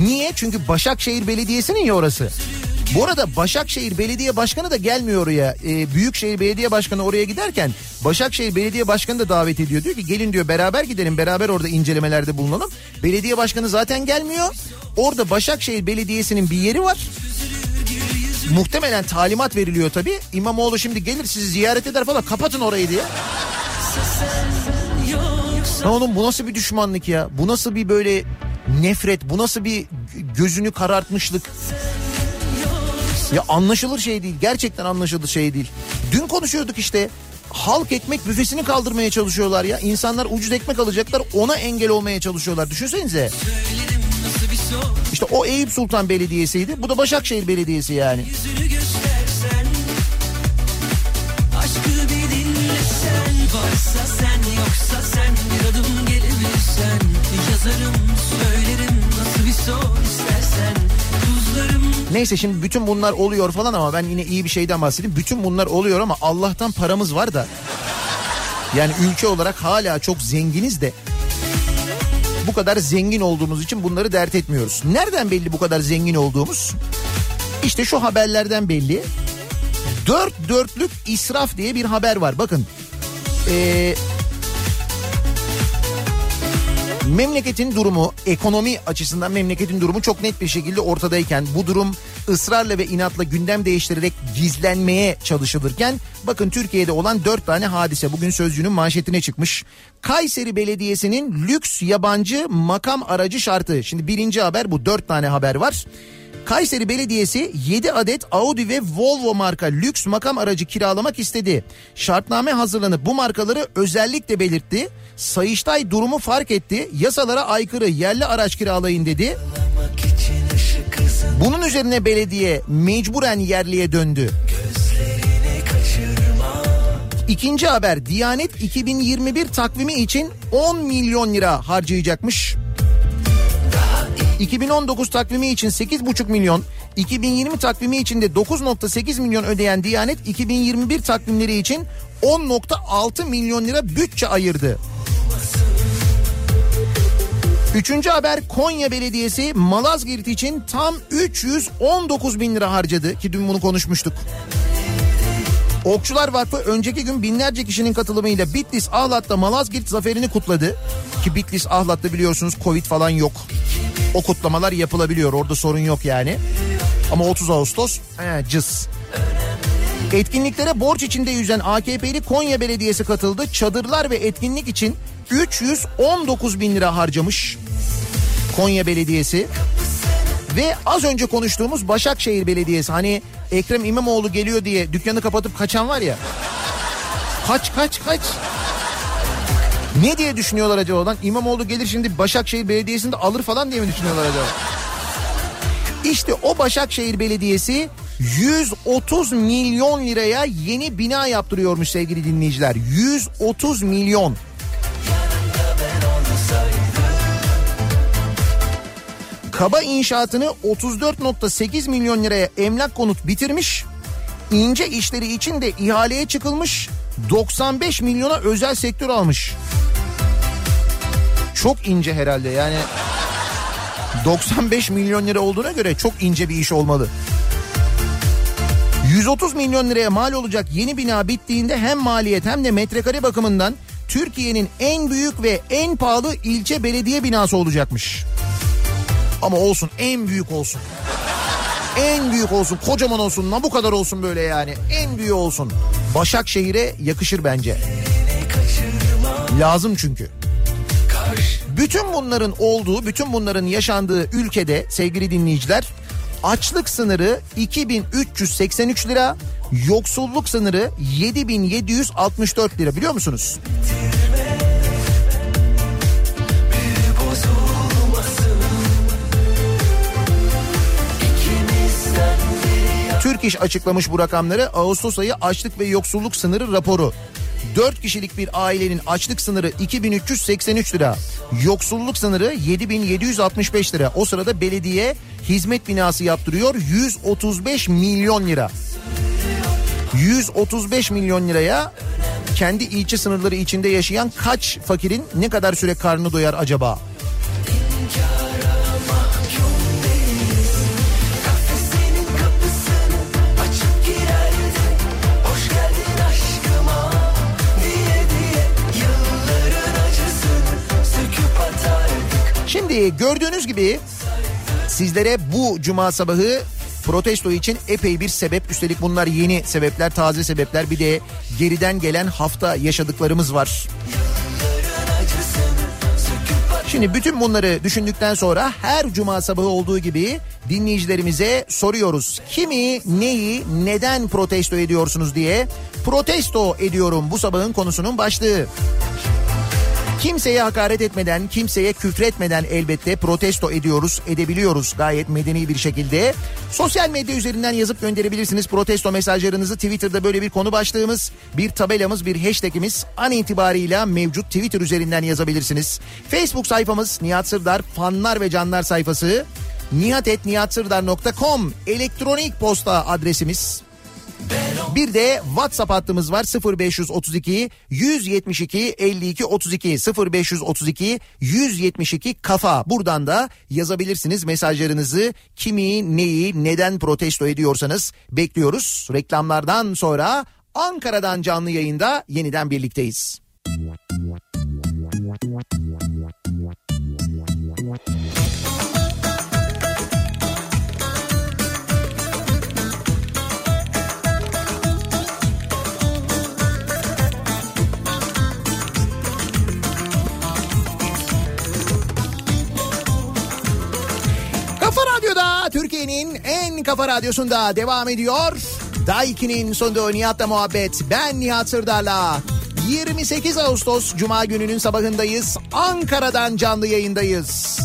Niye? Çünkü Başakşehir Belediyesi'nin ya orası. Bu arada Başakşehir Belediye Başkanı da gelmiyor oraya. Ee, Büyükşehir Belediye Başkanı oraya giderken Başakşehir Belediye Başkanı da davet ediyor. Diyor ki gelin diyor beraber gidelim beraber orada incelemelerde bulunalım. Belediye Başkanı zaten gelmiyor. Orada Başakşehir Belediyesi'nin bir yeri var. Muhtemelen talimat veriliyor tabii. İmamoğlu şimdi gelir sizi ziyaret eder falan kapatın orayı diye. Lan oğlum bu nasıl bir düşmanlık ya? Bu nasıl bir böyle nefret? Bu nasıl bir gözünü karartmışlık? Ya anlaşılır şey değil. Gerçekten anlaşılır şey değil. Dün konuşuyorduk işte. Halk ekmek büfesini kaldırmaya çalışıyorlar ya. İnsanlar ucuz ekmek alacaklar ona engel olmaya çalışıyorlar. Düşünsenize. İşte o Eyüp Sultan Belediyesi'ydi. Bu da Başakşehir Belediyesi yani. yüzünü Varsa sen yoksa sen bir adım gelebilirsen Yazarım söylerim nasıl bir son istersen Neyse şimdi bütün bunlar oluyor falan ama ben yine iyi bir şeyden bahsedeyim. Bütün bunlar oluyor ama Allah'tan paramız var da. Yani ülke olarak hala çok zenginiz de. Bu kadar zengin olduğumuz için bunları dert etmiyoruz. Nereden belli bu kadar zengin olduğumuz? İşte şu haberlerden belli. Dört dörtlük israf diye bir haber var. Bakın. Ee, Memleketin durumu ekonomi açısından memleketin durumu çok net bir şekilde ortadayken bu durum ısrarla ve inatla gündem değiştirerek gizlenmeye çalışılırken bakın Türkiye'de olan dört tane hadise bugün Sözcü'nün manşetine çıkmış. Kayseri Belediyesi'nin lüks yabancı makam aracı şartı. Şimdi birinci haber bu dört tane haber var. Kayseri Belediyesi 7 adet Audi ve Volvo marka lüks makam aracı kiralamak istedi. Şartname hazırlanıp bu markaları özellikle belirtti. Sayıştay durumu fark etti. Yasalara aykırı yerli araç kiralayın dedi. Bunun üzerine belediye mecburen yerliye döndü. İkinci haber Diyanet 2021 takvimi için 10 milyon lira harcayacakmış. 2019 takvimi için 8,5 milyon, 2020 takvimi için de 9,8 milyon ödeyen Diyanet 2021 takvimleri için 10,6 milyon lira bütçe ayırdı. Üçüncü haber Konya Belediyesi Malazgirt için tam 319 bin lira harcadı ki dün bunu konuşmuştuk. Okçular Vakfı önceki gün binlerce kişinin katılımıyla Bitlis Ahlat'ta Malazgirt zaferini kutladı. Ki Bitlis Ahlat'ta biliyorsunuz Covid falan yok. O kutlamalar yapılabiliyor orada sorun yok yani. Ama 30 Ağustos he, cız. Etkinliklere borç içinde yüzen AKP'li Konya Belediyesi katıldı. Çadırlar ve etkinlik için 319 bin lira harcamış Konya Belediyesi. Ve az önce konuştuğumuz Başakşehir Belediyesi hani Ekrem İmamoğlu geliyor diye dükkanı kapatıp kaçan var ya. Kaç kaç kaç. Ne diye düşünüyorlar acaba lan? İmamoğlu gelir şimdi Başakşehir Belediyesi'nde alır falan diye mi düşünüyorlar acaba? İşte o Başakşehir Belediyesi 130 milyon liraya yeni bina yaptırıyormuş sevgili dinleyiciler. 130 milyon. Kaba inşaatını 34.8 milyon liraya emlak konut bitirmiş. İnce işleri için de ihaleye çıkılmış. 95 milyona özel sektör almış. Çok ince herhalde yani 95 milyon lira olduğuna göre çok ince bir iş olmalı. 130 milyon liraya mal olacak yeni bina bittiğinde hem maliyet hem de metrekare bakımından Türkiye'nin en büyük ve en pahalı ilçe belediye binası olacakmış. Ama olsun en büyük olsun. En büyük olsun kocaman olsun bu kadar olsun böyle yani en büyüğü olsun. Başakşehir'e yakışır bence. Lazım çünkü. Bütün bunların olduğu, bütün bunların yaşandığı ülkede sevgili dinleyiciler açlık sınırı 2383 lira, yoksulluk sınırı 7764 lira biliyor musunuz? İş açıklamış bu rakamları. Ağustos ayı açlık ve yoksulluk sınırı raporu. 4 kişilik bir ailenin açlık sınırı 2383 lira. Yoksulluk sınırı 7765 lira. O sırada belediye hizmet binası yaptırıyor 135 milyon lira. 135 milyon liraya kendi ilçe sınırları içinde yaşayan kaç fakirin ne kadar süre karnını doyar acaba? Şimdi gördüğünüz gibi sizlere bu cuma sabahı protesto için epey bir sebep üstelik bunlar yeni sebepler taze sebepler bir de geriden gelen hafta yaşadıklarımız var. Şimdi bütün bunları düşündükten sonra her cuma sabahı olduğu gibi dinleyicilerimize soruyoruz. Kimi, neyi, neden protesto ediyorsunuz diye protesto ediyorum bu sabahın konusunun başlığı. Kimseye hakaret etmeden, kimseye küfretmeden elbette protesto ediyoruz, edebiliyoruz gayet medeni bir şekilde. Sosyal medya üzerinden yazıp gönderebilirsiniz protesto mesajlarınızı. Twitter'da böyle bir konu başlığımız, bir tabelamız, bir hashtagimiz an itibarıyla mevcut Twitter üzerinden yazabilirsiniz. Facebook sayfamız Nihat Sırdar fanlar ve canlar sayfası. nihatetnihatsırdar.com elektronik posta adresimiz. Bir de WhatsApp hattımız var 0532 172 52 32 0532 172 kafa. Buradan da yazabilirsiniz mesajlarınızı. Kimi, neyi, neden protesto ediyorsanız bekliyoruz. Reklamlardan sonra Ankara'dan canlı yayında yeniden birlikteyiz. Türkiye'nin en kafa radyosunda devam ediyor. Daiki'nin sonunda Nihat'la muhabbet. Ben Nihat Sırdar'la. 28 Ağustos Cuma gününün sabahındayız. Ankara'dan canlı yayındayız.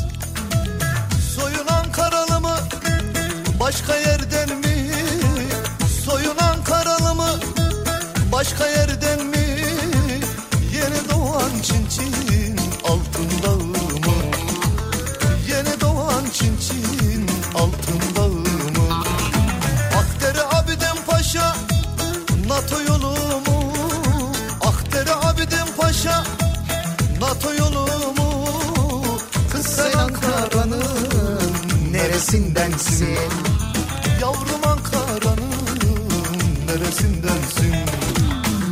Soyun Ankaralı mı? Başka yerden neresindensin? Yavrum Ankara'nın neresindensin?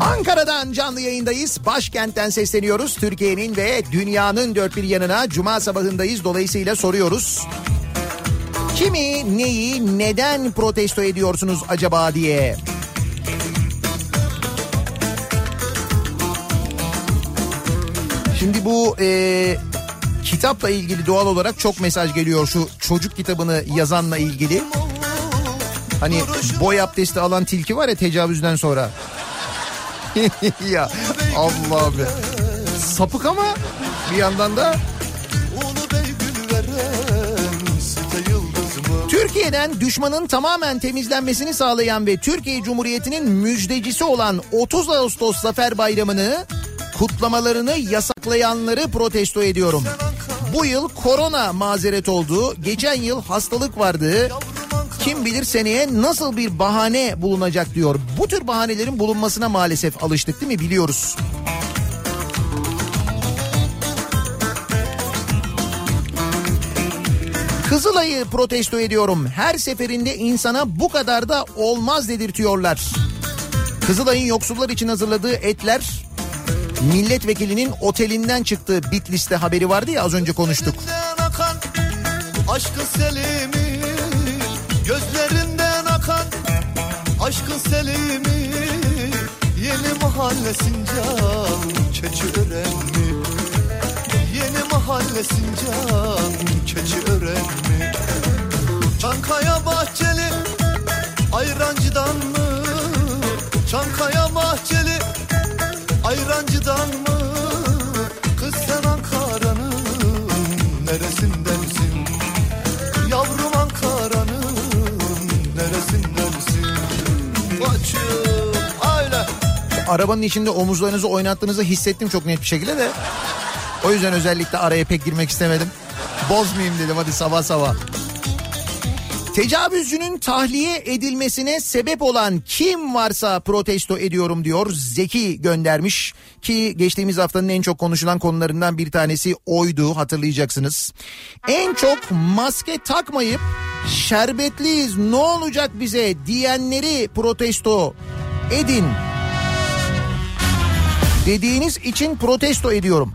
Ankara'dan canlı yayındayız. Başkentten sesleniyoruz. Türkiye'nin ve dünyanın dört bir yanına cuma sabahındayız. Dolayısıyla soruyoruz. Kimi, neyi, neden protesto ediyorsunuz acaba diye. Şimdi bu e, kitapla ilgili doğal olarak çok mesaj geliyor. Şu çocuk kitabını yazanla ilgili. Hani boy abdesti alan tilki var ya tecavüzden sonra. <laughs> ya Allah be. sapık ama bir yandan da? Türkiye'den düşmanın tamamen temizlenmesini sağlayan ve Türkiye Cumhuriyeti'nin müjdecisi olan 30 Ağustos Zafer Bayramı'nı kutlamalarını yasaklayanları protesto ediyorum. Bu yıl korona mazeret oldu. Geçen yıl hastalık vardı. Kim bilir seneye nasıl bir bahane bulunacak diyor. Bu tür bahanelerin bulunmasına maalesef alıştık değil mi biliyoruz. Kızılay'ı protesto ediyorum. Her seferinde insana bu kadar da olmaz dedirtiyorlar. Kızılay'ın yoksullar için hazırladığı etler milletvekilinin otelinden çıktı. Bitlis'te haberi vardı ya az önce konuştuk. Akan aşkın selimi Gözlerinden akan aşkın selimi Yeni mahalle Sincan Keçiören mi? Yeni mahalle Sincan Keçiören mi? Çankaya Bahçeli Ayrancı'dan Ayrancı'dan mı? Kız sen Ankara'nın neresindensin? Yavrum Ankara'nın neresindensin? Koçum öyle. Arabanın içinde omuzlarınızı oynattığınızı hissettim çok net bir şekilde de. O yüzden özellikle araya pek girmek istemedim. Bozmayayım dedim hadi sabah sabah. Tecavüzcünün tahliye edilmesine sebep olan kim varsa protesto ediyorum diyor. Zeki göndermiş ki geçtiğimiz haftanın en çok konuşulan konularından bir tanesi oydu hatırlayacaksınız. En çok maske takmayıp şerbetliyiz ne olacak bize diyenleri protesto edin dediğiniz için protesto ediyorum.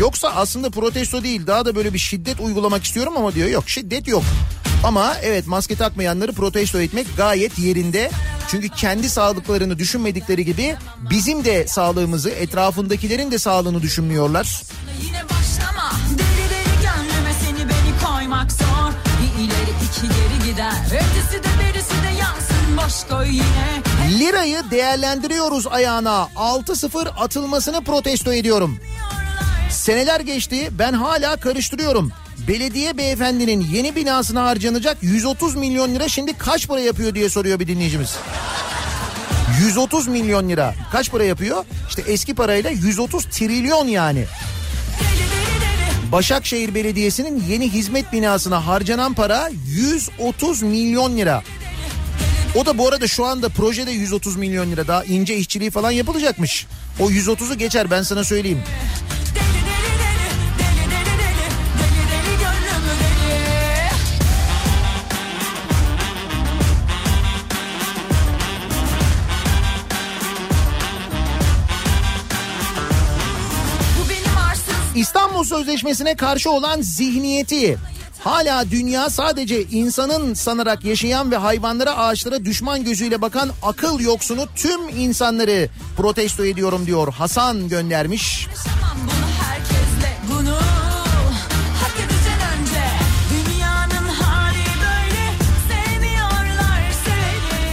Yoksa aslında protesto değil daha da böyle bir şiddet uygulamak istiyorum ama diyor yok şiddet yok. Ama evet maske takmayanları protesto etmek gayet yerinde. Çünkü kendi sağlıklarını düşünmedikleri gibi bizim de sağlığımızı etrafındakilerin de sağlığını düşünmüyorlar. Yine başlama Deli deli gönlüme seni beni koymak zor Bir ileri iki geri gider Ötesi de berisi de yansın boş koy yine Lirayı değerlendiriyoruz ayağına 6-0 atılmasını protesto ediyorum. Seneler geçti ben hala karıştırıyorum. Belediye beyefendinin yeni binasına harcanacak 130 milyon lira şimdi kaç para yapıyor diye soruyor bir dinleyicimiz. 130 milyon lira kaç para yapıyor? İşte eski parayla 130 trilyon yani. Başakşehir Belediyesi'nin yeni hizmet binasına harcanan para 130 milyon lira. O da bu arada şu anda projede 130 milyon lira daha ince işçiliği falan yapılacakmış. O 130'u geçer ben sana söyleyeyim. İstanbul Sözleşmesi'ne karşı olan zihniyeti hala dünya sadece insanın sanarak yaşayan ve hayvanlara ağaçlara düşman gözüyle bakan akıl yoksunu tüm insanları protesto ediyorum diyor Hasan göndermiş.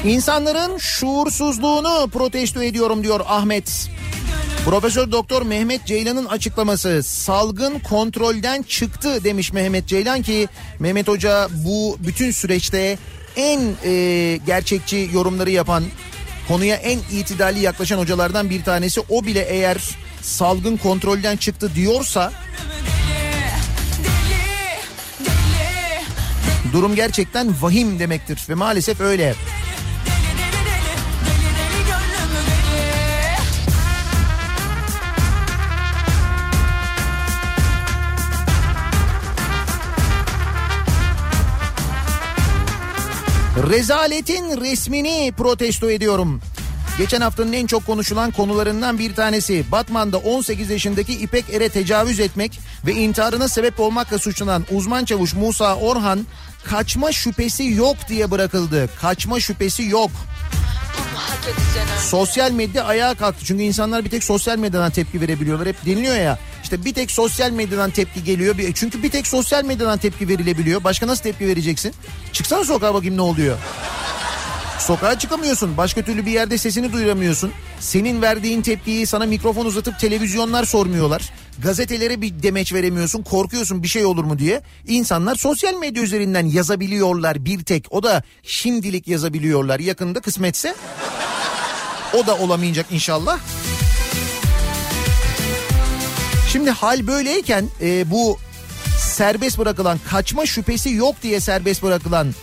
İnsanların şuursuzluğunu protesto ediyorum diyor Ahmet. Profesör Doktor Mehmet Ceylan'ın açıklaması salgın kontrolden çıktı demiş Mehmet Ceylan ki Mehmet Hoca bu bütün süreçte en e, gerçekçi yorumları yapan konuya en itidalli yaklaşan hocalardan bir tanesi o bile eğer salgın kontrolden çıktı diyorsa durum gerçekten vahim demektir ve maalesef öyle. Rezaletin resmini protesto ediyorum. Geçen haftanın en çok konuşulan konularından bir tanesi Batman'da 18 yaşındaki İpek Er'e tecavüz etmek ve intiharına sebep olmakla suçlanan uzman çavuş Musa Orhan kaçma şüphesi yok diye bırakıldı. Kaçma şüphesi yok. Sosyal medya ayağa kalktı. Çünkü insanlar bir tek sosyal medyadan tepki verebiliyorlar. Hep deniliyor ya. İşte bir tek sosyal medyadan tepki geliyor. Çünkü bir tek sosyal medyadan tepki verilebiliyor. Başka nasıl tepki vereceksin? Çıksana sokağa bakayım ne oluyor. Sokağa çıkamıyorsun. Başka türlü bir yerde sesini duyuramıyorsun. Senin verdiğin tepkiyi sana mikrofon uzatıp televizyonlar sormuyorlar. Gazetelere bir demeç veremiyorsun. Korkuyorsun bir şey olur mu diye. İnsanlar sosyal medya üzerinden yazabiliyorlar bir tek. O da şimdilik yazabiliyorlar. Yakında kısmetse o da olamayacak inşallah. Şimdi hal böyleyken e, bu serbest bırakılan kaçma şüphesi yok diye serbest bırakılan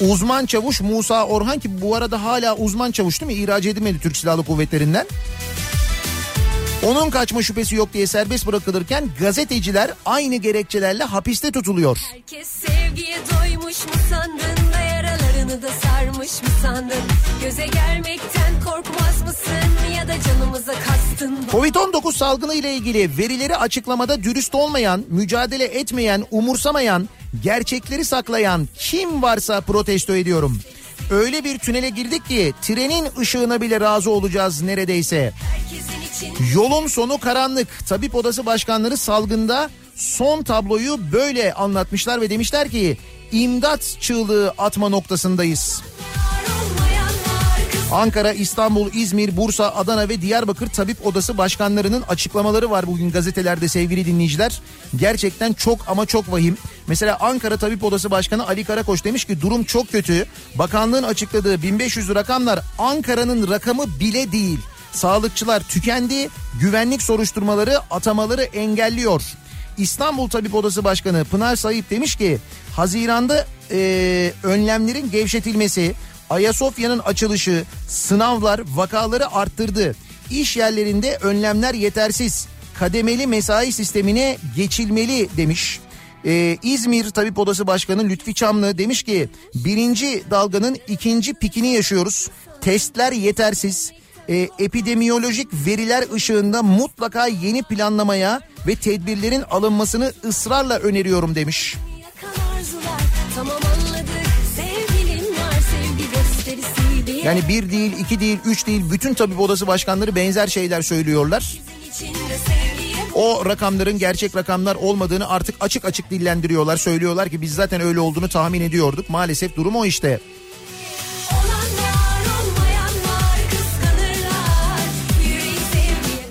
uzman çavuş Musa Orhan ki bu arada hala uzman çavuş değil mi? İhraç edilmedi Türk Silahlı Kuvvetleri'nden. Onun kaçma şüphesi yok diye serbest bırakılırken gazeteciler aynı gerekçelerle hapiste tutuluyor. Herkes sevgiye doymuş mu sandın yaralarını da sarmış mı sandın? Göze gelmekten korkmaz mısın ya da canımıza kastın mı? Covid-19 salgını ile ilgili verileri açıklamada dürüst olmayan, mücadele etmeyen, umursamayan, gerçekleri saklayan kim varsa protesto ediyorum. Öyle bir tünele girdik ki trenin ışığına bile razı olacağız neredeyse. Yolun sonu karanlık. Tabip Odası Başkanları salgında son tabloyu böyle anlatmışlar ve demişler ki imdat çığlığı atma noktasındayız. Ankara, İstanbul, İzmir, Bursa, Adana ve Diyarbakır Tabip Odası başkanlarının açıklamaları var bugün gazetelerde sevgili dinleyiciler. Gerçekten çok ama çok vahim. Mesela Ankara Tabip Odası Başkanı Ali Karakoç demiş ki durum çok kötü. Bakanlığın açıkladığı 1500 rakamlar Ankara'nın rakamı bile değil. Sağlıkçılar tükendi, güvenlik soruşturmaları atamaları engelliyor. İstanbul Tabip Odası Başkanı Pınar Sayıp demiş ki Haziran'da eee, önlemlerin gevşetilmesi, Ayasofya'nın açılışı, sınavlar vakaları arttırdı. İş yerlerinde önlemler yetersiz. Kademeli mesai sistemine geçilmeli demiş. Ee, İzmir Tabip Odası Başkanı Lütfi Çamlı demiş ki birinci dalganın ikinci pikini yaşıyoruz. Testler yetersiz. Ee, epidemiyolojik veriler ışığında mutlaka yeni planlamaya ve tedbirlerin alınmasını ısrarla öneriyorum demiş. Yani bir değil, iki değil, üç değil bütün tabip odası başkanları benzer şeyler söylüyorlar. O rakamların gerçek rakamlar olmadığını artık açık açık dillendiriyorlar. Söylüyorlar ki biz zaten öyle olduğunu tahmin ediyorduk. Maalesef durum o işte.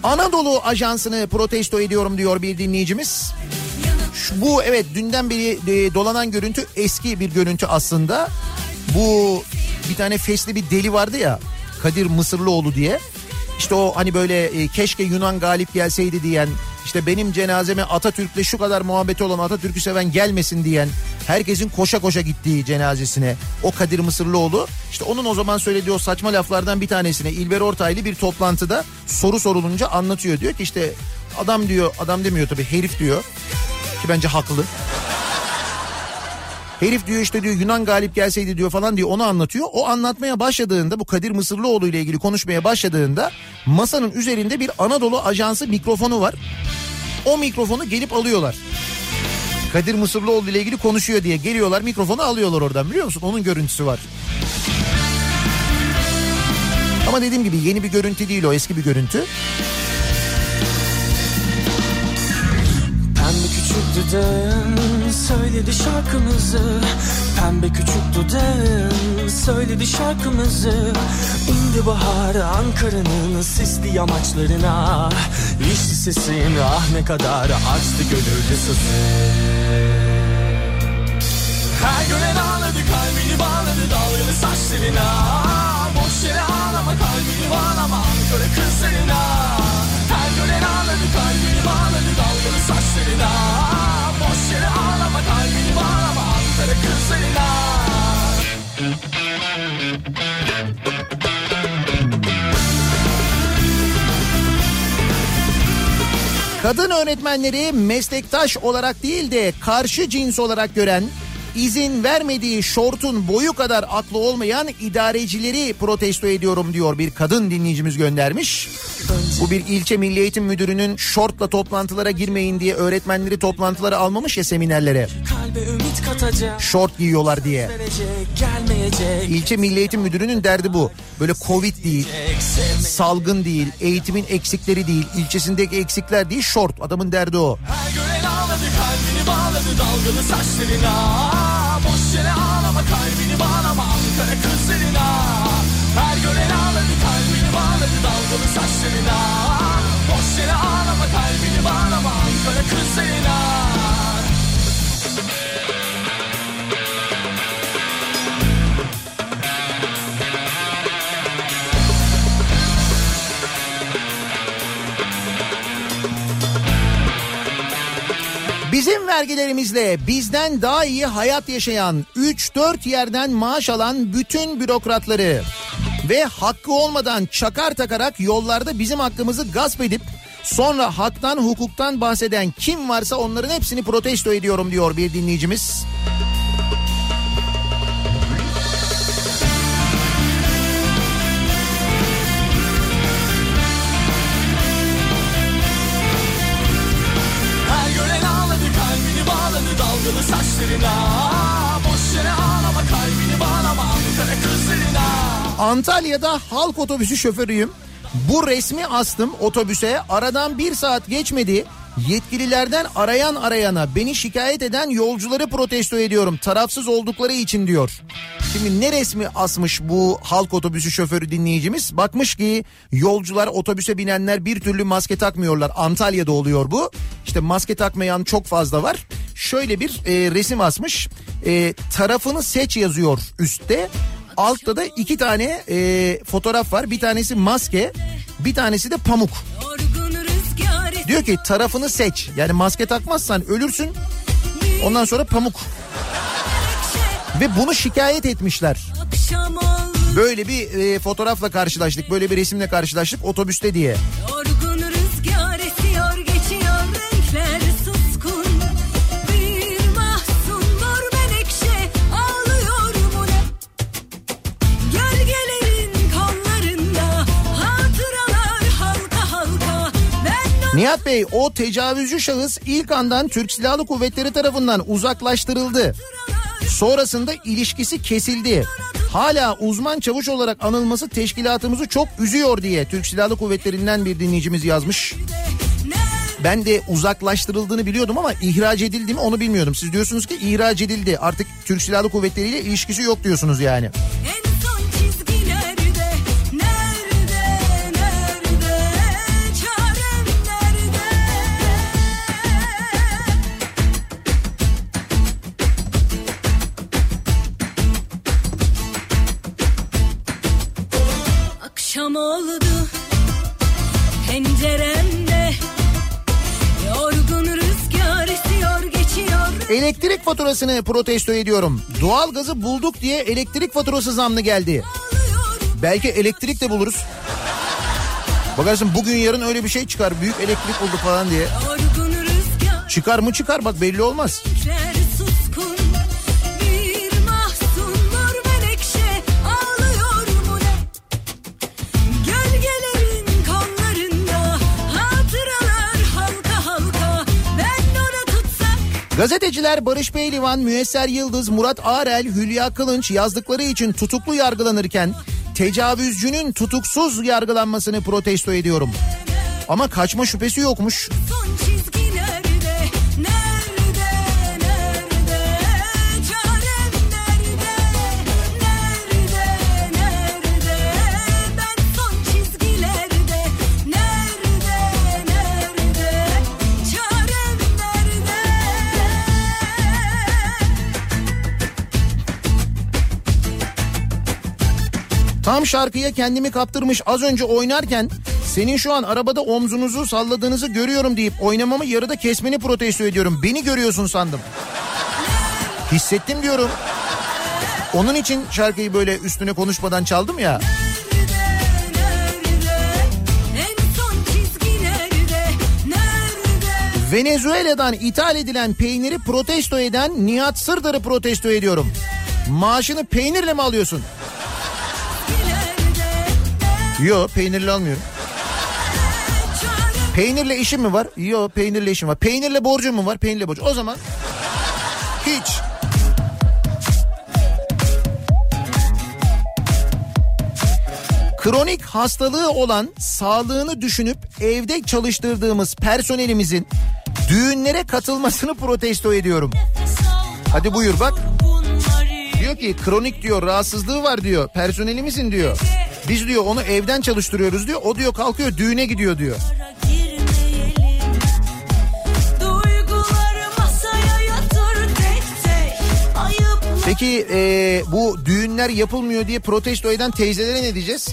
Anadolu Ajansı'nı protesto ediyorum diyor bir dinleyicimiz. Şu- Bu evet dünden beri e, dolanan görüntü eski bir görüntü aslında. Bu bir tane fesli bir deli vardı ya Kadir Mısırlıoğlu diye. İşte o hani böyle e, keşke Yunan galip gelseydi diyen işte benim cenazeme Atatürk'le şu kadar muhabbeti olan Atatürk'ü seven gelmesin diyen herkesin koşa koşa gittiği cenazesine o Kadir Mısırlıoğlu işte onun o zaman söylediği o saçma laflardan bir tanesine İlber Ortaylı bir toplantıda soru sorulunca anlatıyor diyor ki işte adam diyor adam demiyor tabii herif diyor ki bence haklı. <laughs> Herif diyor işte diyor Yunan galip gelseydi diyor falan diyor onu anlatıyor. O anlatmaya başladığında bu Kadir Mısırlıoğlu ile ilgili konuşmaya başladığında masanın üzerinde bir Anadolu Ajansı mikrofonu var. O mikrofonu gelip alıyorlar. Kadir Mısırlıoğlu ile ilgili konuşuyor diye geliyorlar mikrofonu alıyorlar oradan biliyor musun? Onun görüntüsü var. Ama dediğim gibi yeni bir görüntü değil o eski bir görüntü. Pembe küçük dudağın söyledi şarkımızı. Pembe küçük dudağın söyledi şarkımızı. İndi bahar Ankara'nın sisli yamaçlarına. İşte sesin ah ne kadar açtı gönüllü sızı Her gören ağladı kalbini bağladı dalgalı saçlarına. Boş yere ağlama kalbini bağlama Ankara kızlarına. Her gören ağladı kalbini bağladı dalgalı saçlarına Boş yere ağlama kalbini bağlama. Ankara kızlarına Kadın öğretmenleri meslektaş olarak değil de karşı cins olarak gören, izin vermediği şortun boyu kadar aklı olmayan idarecileri protesto ediyorum diyor bir kadın dinleyicimiz göndermiş. Bu bir ilçe milli eğitim müdürünün şortla toplantılara girmeyin diye öğretmenleri toplantılara almamış ya seminerlere. Şort giyiyorlar diye. İlçe milli eğitim müdürünün derdi bu. Böyle covid değil, salgın değil, eğitimin eksikleri değil, ilçesindeki eksikler değil, şort. Adamın derdi o. Her Fırladı dalgalı saçlarına. Boş yere ağlama kalbini bağlama Ankara kızlarına. Her gören ağladı kalbini bağladı dalgalı saçlarına. Boş yere ağlama kalbini bağlama Ankara kızlarına. Bizim vergilerimizle bizden daha iyi hayat yaşayan 3-4 yerden maaş alan bütün bürokratları ve hakkı olmadan çakar takarak yollarda bizim hakkımızı gasp edip sonra haktan hukuktan bahseden kim varsa onların hepsini protesto ediyorum diyor bir dinleyicimiz. Saçlarına Boş yere ağlama kalbini bağlama Ankara kızlarına Antalya'da halk otobüsü şoförüyüm. Bu resmi astım otobüse aradan bir saat geçmedi. Yetkililerden arayan arayana beni şikayet eden yolcuları protesto ediyorum. Tarafsız oldukları için diyor. Şimdi ne resmi asmış bu halk otobüsü şoförü dinleyicimiz? Bakmış ki yolcular otobüse binenler bir türlü maske takmıyorlar. Antalya'da oluyor bu. İşte maske takmayan çok fazla var. Şöyle bir e, resim asmış. E, tarafını seç yazıyor üstte. Altta da iki tane e, fotoğraf var. Bir tanesi maske, bir tanesi de pamuk. Diyor ki tarafını seç. Yani maske takmazsan ölürsün. Ondan sonra pamuk. Ve bunu şikayet etmişler. Böyle bir e, fotoğrafla karşılaştık. Böyle bir resimle karşılaştık otobüste diye. yorgun Nihat Bey o tecavüzcü şahıs ilk andan Türk Silahlı Kuvvetleri tarafından uzaklaştırıldı. Sonrasında ilişkisi kesildi. Hala uzman çavuş olarak anılması teşkilatımızı çok üzüyor diye Türk Silahlı Kuvvetleri'nden bir dinleyicimiz yazmış. Ben de uzaklaştırıldığını biliyordum ama ihraç edildi mi onu bilmiyordum. Siz diyorsunuz ki ihraç edildi. Artık Türk Silahlı Kuvvetleri ile ilişkisi yok diyorsunuz yani. En Elektrik faturasını protesto ediyorum. Doğalgazı bulduk diye elektrik faturası zamlı geldi. Belki elektrik de buluruz. Bakarsın bugün yarın öyle bir şey çıkar. Büyük elektrik buldu falan diye. Çıkar mı çıkar bak belli olmaz. Renkler Gazeteciler Barış Pehlivan, Müesser Yıldız, Murat Arel, Hülya Kılınç yazdıkları için tutuklu yargılanırken tecavüzcünün tutuksuz yargılanmasını protesto ediyorum. Ama kaçma şüphesi yokmuş. Tam şarkıya kendimi kaptırmış az önce oynarken senin şu an arabada omzunuzu salladığınızı görüyorum deyip oynamamı yarıda kesmeni protesto ediyorum. Beni görüyorsun sandım. Hissettim diyorum. Onun için şarkıyı böyle üstüne konuşmadan çaldım ya. Venezuela'dan ithal edilen peyniri protesto eden Nihat Sırdar'ı protesto ediyorum. Maaşını peynirle mi alıyorsun? Yo peynirle almıyorum. Peynirle işim mi var? Yo peynirle işim var. Peynirle borcum mu var? Peynirle borcum. O zaman hiç. Kronik hastalığı olan sağlığını düşünüp evde çalıştırdığımız personelimizin düğünlere katılmasını protesto ediyorum. Hadi buyur bak. Diyor ki kronik diyor rahatsızlığı var diyor personelimizin diyor. Biz diyor onu evden çalıştırıyoruz diyor. O diyor kalkıyor düğüne gidiyor diyor. Peki e, bu düğünler yapılmıyor diye protesto eden teyzelere ne diyeceğiz?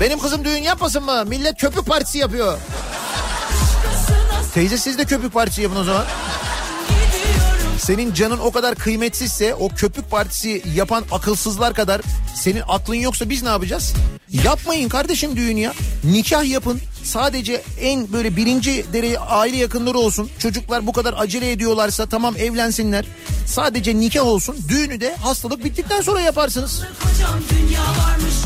Benim kızım düğün yapmasın mı? Millet köpük partisi yapıyor. Teyze siz de köpük partisi yapın o zaman. Senin canın o kadar kıymetsizse o köpük partisi yapan akılsızlar kadar senin aklın yoksa biz ne yapacağız? Yapmayın kardeşim düğün ya. Nikah yapın. Sadece en böyle birinci derece aile yakınları olsun. Çocuklar bu kadar acele ediyorlarsa tamam evlensinler. Sadece nikah olsun. Düğünü de hastalık bittikten sonra yaparsınız.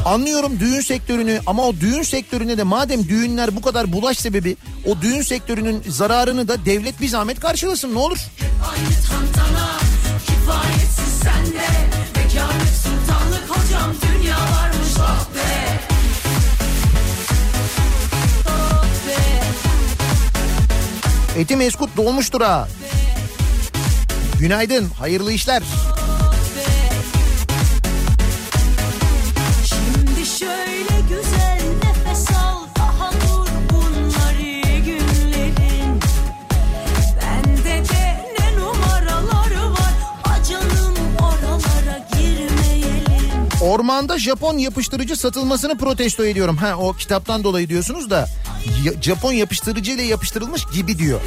Anlıyorum düğün sektörünü ama o düğün sektörüne de madem düğünler bu kadar bulaş sebebi o düğün sektörünün zararını da devlet bir zahmet karşılasın ne olur. Aynı tantana sende hocam dünya Eti Meskut dolmuştur ha. Günaydın, hayırlı işler. Şimdi şöyle Ormanda Japon yapıştırıcı satılmasını protesto ediyorum. Ha o kitaptan dolayı diyorsunuz da Japon yapıştırıcı ile yapıştırılmış gibi diyor.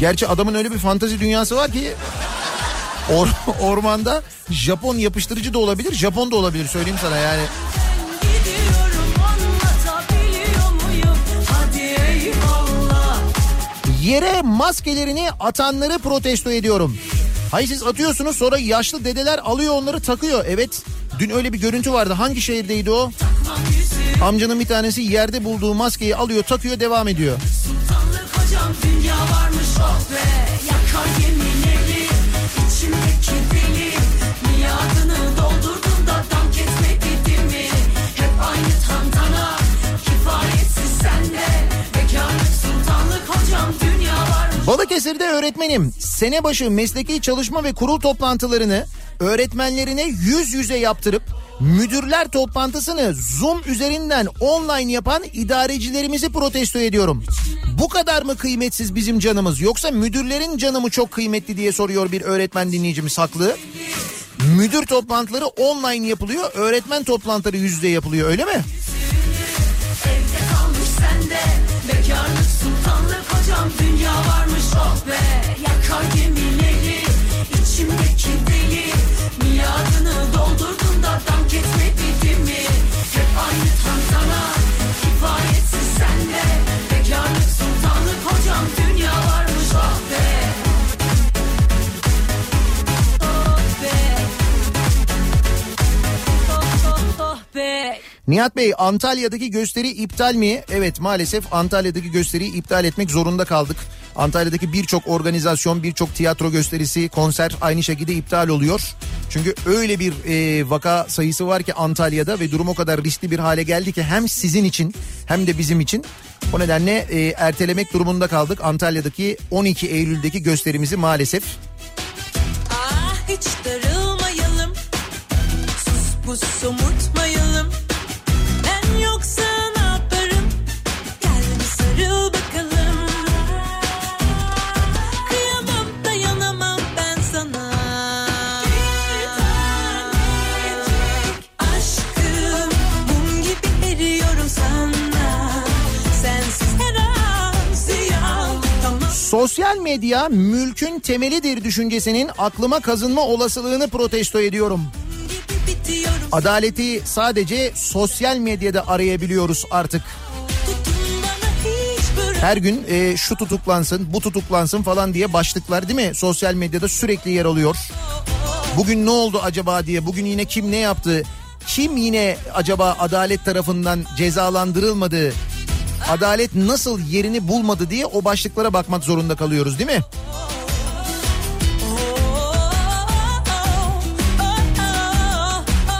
Gerçi adamın öyle bir fantazi dünyası var ki or- <laughs> ormanda Japon yapıştırıcı da olabilir, Japon da olabilir söyleyeyim sana yani. Yere maskelerini atanları protesto ediyorum. Hayır siz atıyorsunuz sonra yaşlı dedeler alıyor onları takıyor. Evet dün öyle bir görüntü vardı. Hangi şehirdeydi o? Amcanın bir tanesi yerde bulduğu maskeyi alıyor takıyor devam ediyor. Balıkesir'de öğretmenim. Sene başı mesleki çalışma ve kurul toplantılarını öğretmenlerine yüz yüze yaptırıp müdürler toplantısını Zoom üzerinden online yapan idarecilerimizi protesto ediyorum. Bu kadar mı kıymetsiz bizim canımız yoksa müdürlerin canı mı çok kıymetli diye soruyor bir öğretmen dinleyicimiz haklı. Müdür toplantıları online yapılıyor, öğretmen toplantıları yüz yüze yapılıyor öyle mi? Evde kalmış sende Bekarlık hocam dünya varmış oh be. Yakar gemileri içimdeki deli. Miadını Nihat Bey Antalya'daki gösteri iptal mi? Evet maalesef Antalya'daki gösteriyi iptal etmek zorunda kaldık. Antalya'daki birçok organizasyon, birçok tiyatro gösterisi, konser aynı şekilde iptal oluyor. Çünkü öyle bir e, vaka sayısı var ki Antalya'da ve durum o kadar riskli bir hale geldi ki hem sizin için hem de bizim için. O nedenle e, ertelemek durumunda kaldık. Antalya'daki 12 Eylül'deki gösterimizi maalesef. Ah hiç darılmayalım Sus somurtmayalım Sosyal medya mülkün temelidir düşüncesinin aklıma kazınma olasılığını protesto ediyorum. Adaleti sadece sosyal medyada arayabiliyoruz artık. Her gün e, şu tutuklansın, bu tutuklansın falan diye başlıklar değil mi? Sosyal medyada sürekli yer alıyor. Bugün ne oldu acaba diye, bugün yine kim ne yaptı? Kim yine acaba adalet tarafından cezalandırılmadı? Adalet nasıl yerini bulmadı diye o başlıklara bakmak zorunda kalıyoruz değil mi?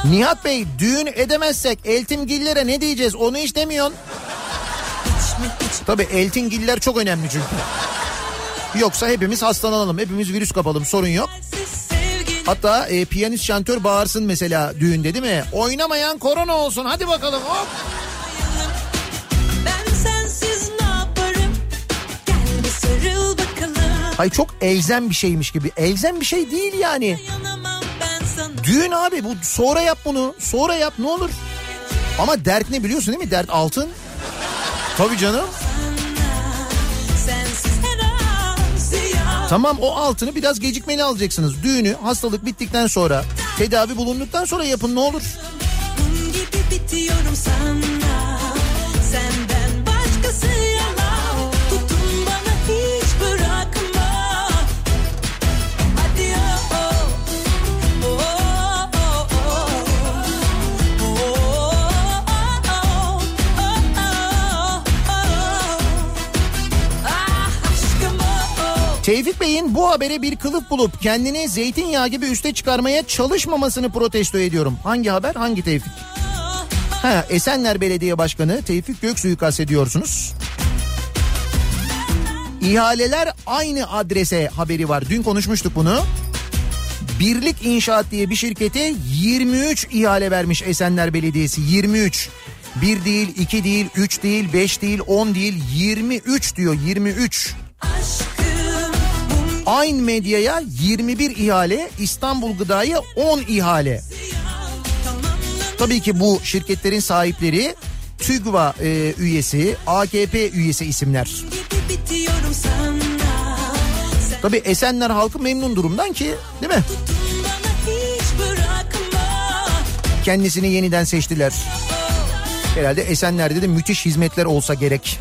Nihat Bey düğün edemezsek Eltimgillere ne diyeceğiz onu hiç demiyorsun. Tabii Eltingiller çok önemli çünkü. Yoksa hepimiz hastalanalım, hepimiz virüs kapalım sorun yok. Hatta e, piyanist şantör bağırsın mesela düğünde değil mi? Oynamayan korona olsun hadi bakalım hop. Bakalım. Ay çok elzem bir şeymiş gibi. Elzem bir şey değil yani. Düğün abi bu sonra yap bunu. Sonra yap ne olur. Ama dert ne biliyorsun değil mi? Dert altın. Tabii canım. Tamam o altını biraz gecikmeli alacaksınız. Düğünü hastalık bittikten sonra tedavi bulunduktan sonra yapın ne olur. Gibi bitiyorum sana. Tevfik Bey'in bu habere bir kılıf bulup kendini zeytinyağı gibi üste çıkarmaya çalışmamasını protesto ediyorum. Hangi haber hangi Tevfik? Ha, Esenler Belediye Başkanı Tevfik Göksu'yu kastediyorsunuz. İhaleler aynı adrese haberi var. Dün konuşmuştuk bunu. Birlik İnşaat diye bir şirkete 23 ihale vermiş Esenler Belediyesi. 23. Bir değil, iki değil, üç değil, beş değil, on değil, 23 diyor 23. Aşkım Aynı medyaya 21 ihale, İstanbul Gıda'ya 10 ihale. Tabii ki bu şirketlerin sahipleri TÜGVA e, üyesi, AKP üyesi isimler. Tabii Esenler halkı memnun durumdan ki değil mi? Kendisini yeniden seçtiler. Herhalde Esenler'de de müthiş hizmetler olsa gerek.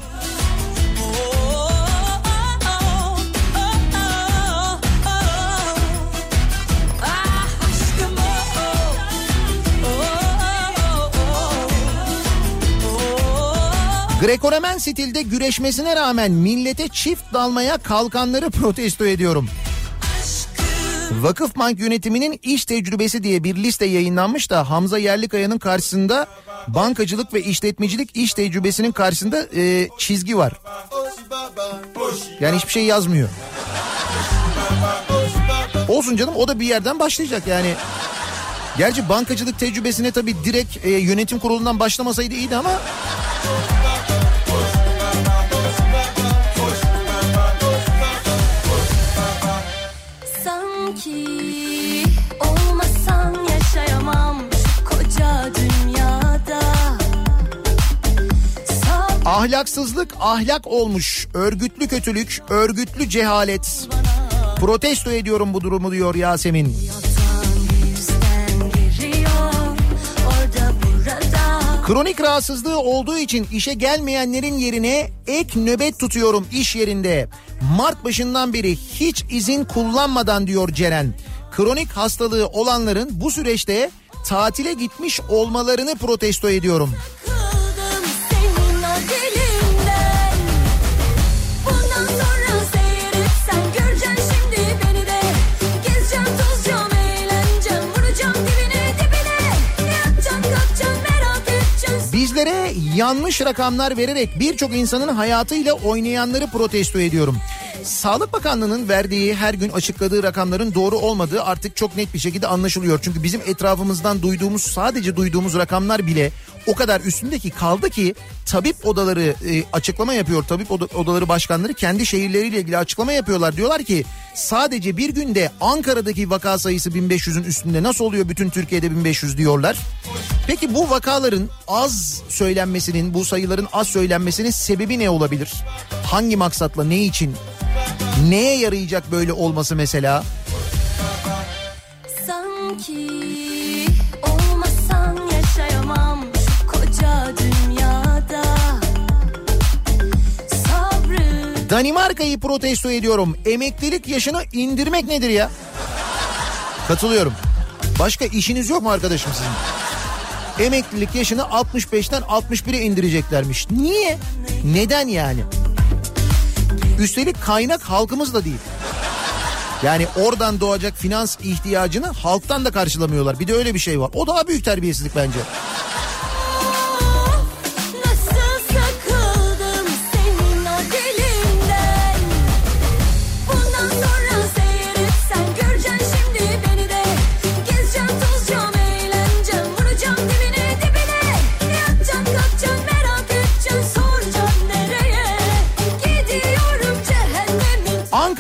Grekoremen stilde güreşmesine rağmen millete çift dalmaya kalkanları <laughs> protesto ediyorum. Vakıfbank yönetiminin iş tecrübesi diye bir liste yayınlanmış da Hamza Yerlikaya'nın karşısında bankacılık ve işletmecilik iş tecrübesinin karşısında e, çizgi var. Yani hiçbir şey yazmıyor. Olsun canım o da bir yerden başlayacak yani. Gerçi bankacılık tecrübesine tabii direkt e, yönetim kurulundan başlamasaydı iyiydi ama ahlaksızlık ahlak olmuş. Örgütlü kötülük, örgütlü cehalet. Protesto ediyorum bu durumu diyor Yasemin. Kronik rahatsızlığı olduğu için işe gelmeyenlerin yerine ek nöbet tutuyorum iş yerinde. Mart başından beri hiç izin kullanmadan diyor Ceren. Kronik hastalığı olanların bu süreçte tatile gitmiş olmalarını protesto ediyorum. Kıldım edeceksin. Bizlere yanlış rakamlar vererek birçok insanın hayatıyla oynayanları protesto ediyorum. Sağlık Bakanlığı'nın verdiği her gün açıkladığı rakamların doğru olmadığı artık çok net bir şekilde anlaşılıyor. Çünkü bizim etrafımızdan duyduğumuz sadece duyduğumuz rakamlar bile o kadar üstündeki kaldı ki tabip odaları e, açıklama yapıyor. Tabip oda- odaları başkanları kendi şehirleriyle ilgili açıklama yapıyorlar. Diyorlar ki sadece bir günde Ankara'daki vaka sayısı 1500'ün üstünde nasıl oluyor bütün Türkiye'de 1500 diyorlar. Peki bu vakaların az söylenmesinin, bu sayıların az söylenmesinin sebebi ne olabilir? Hangi maksatla, ne için? Neye yarayacak böyle olması mesela? Sanki olmasan yaşayamam şu koca dünyada. Sabrı Danimarka'yı protesto ediyorum. Emeklilik yaşını indirmek nedir ya? Katılıyorum. Başka işiniz yok mu arkadaşım sizin? Emeklilik yaşını 65'ten 61'e indireceklermiş. Niye? Neden yani? Üstelik kaynak halkımız da değil. Yani oradan doğacak finans ihtiyacını halktan da karşılamıyorlar. Bir de öyle bir şey var. O daha büyük terbiyesizlik bence.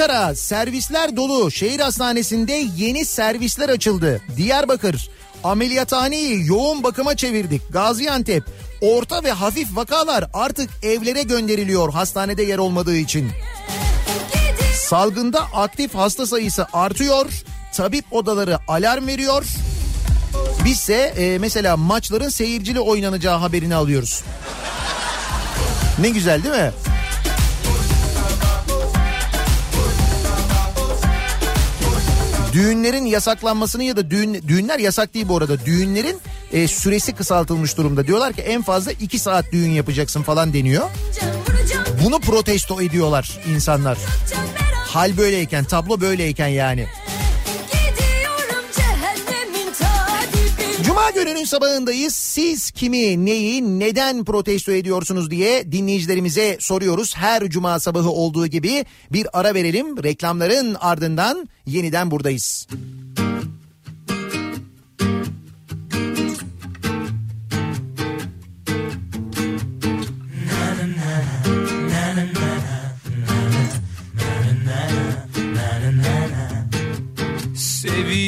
Ankara'da servisler dolu. Şehir hastanesinde yeni servisler açıldı. Diyarbakır ameliyathaneyi yoğun bakıma çevirdik. Gaziantep orta ve hafif vakalar artık evlere gönderiliyor hastanede yer olmadığı için. Salgında aktif hasta sayısı artıyor. Tabip odaları alarm veriyor. Bizse e, mesela maçların seyircili oynanacağı haberini alıyoruz. Ne güzel değil mi? Düğünlerin yasaklanmasını ya da düğün, düğünler yasak değil bu arada. Düğünlerin e, süresi kısaltılmış durumda. Diyorlar ki en fazla iki saat düğün yapacaksın falan deniyor. Bunu protesto ediyorlar insanlar. Hal böyleyken, tablo böyleyken yani. Gününün sabahındayız. Siz kimi, neyi, neden protesto ediyorsunuz diye dinleyicilerimize soruyoruz. Her cuma sabahı olduğu gibi bir ara verelim. Reklamların ardından yeniden buradayız.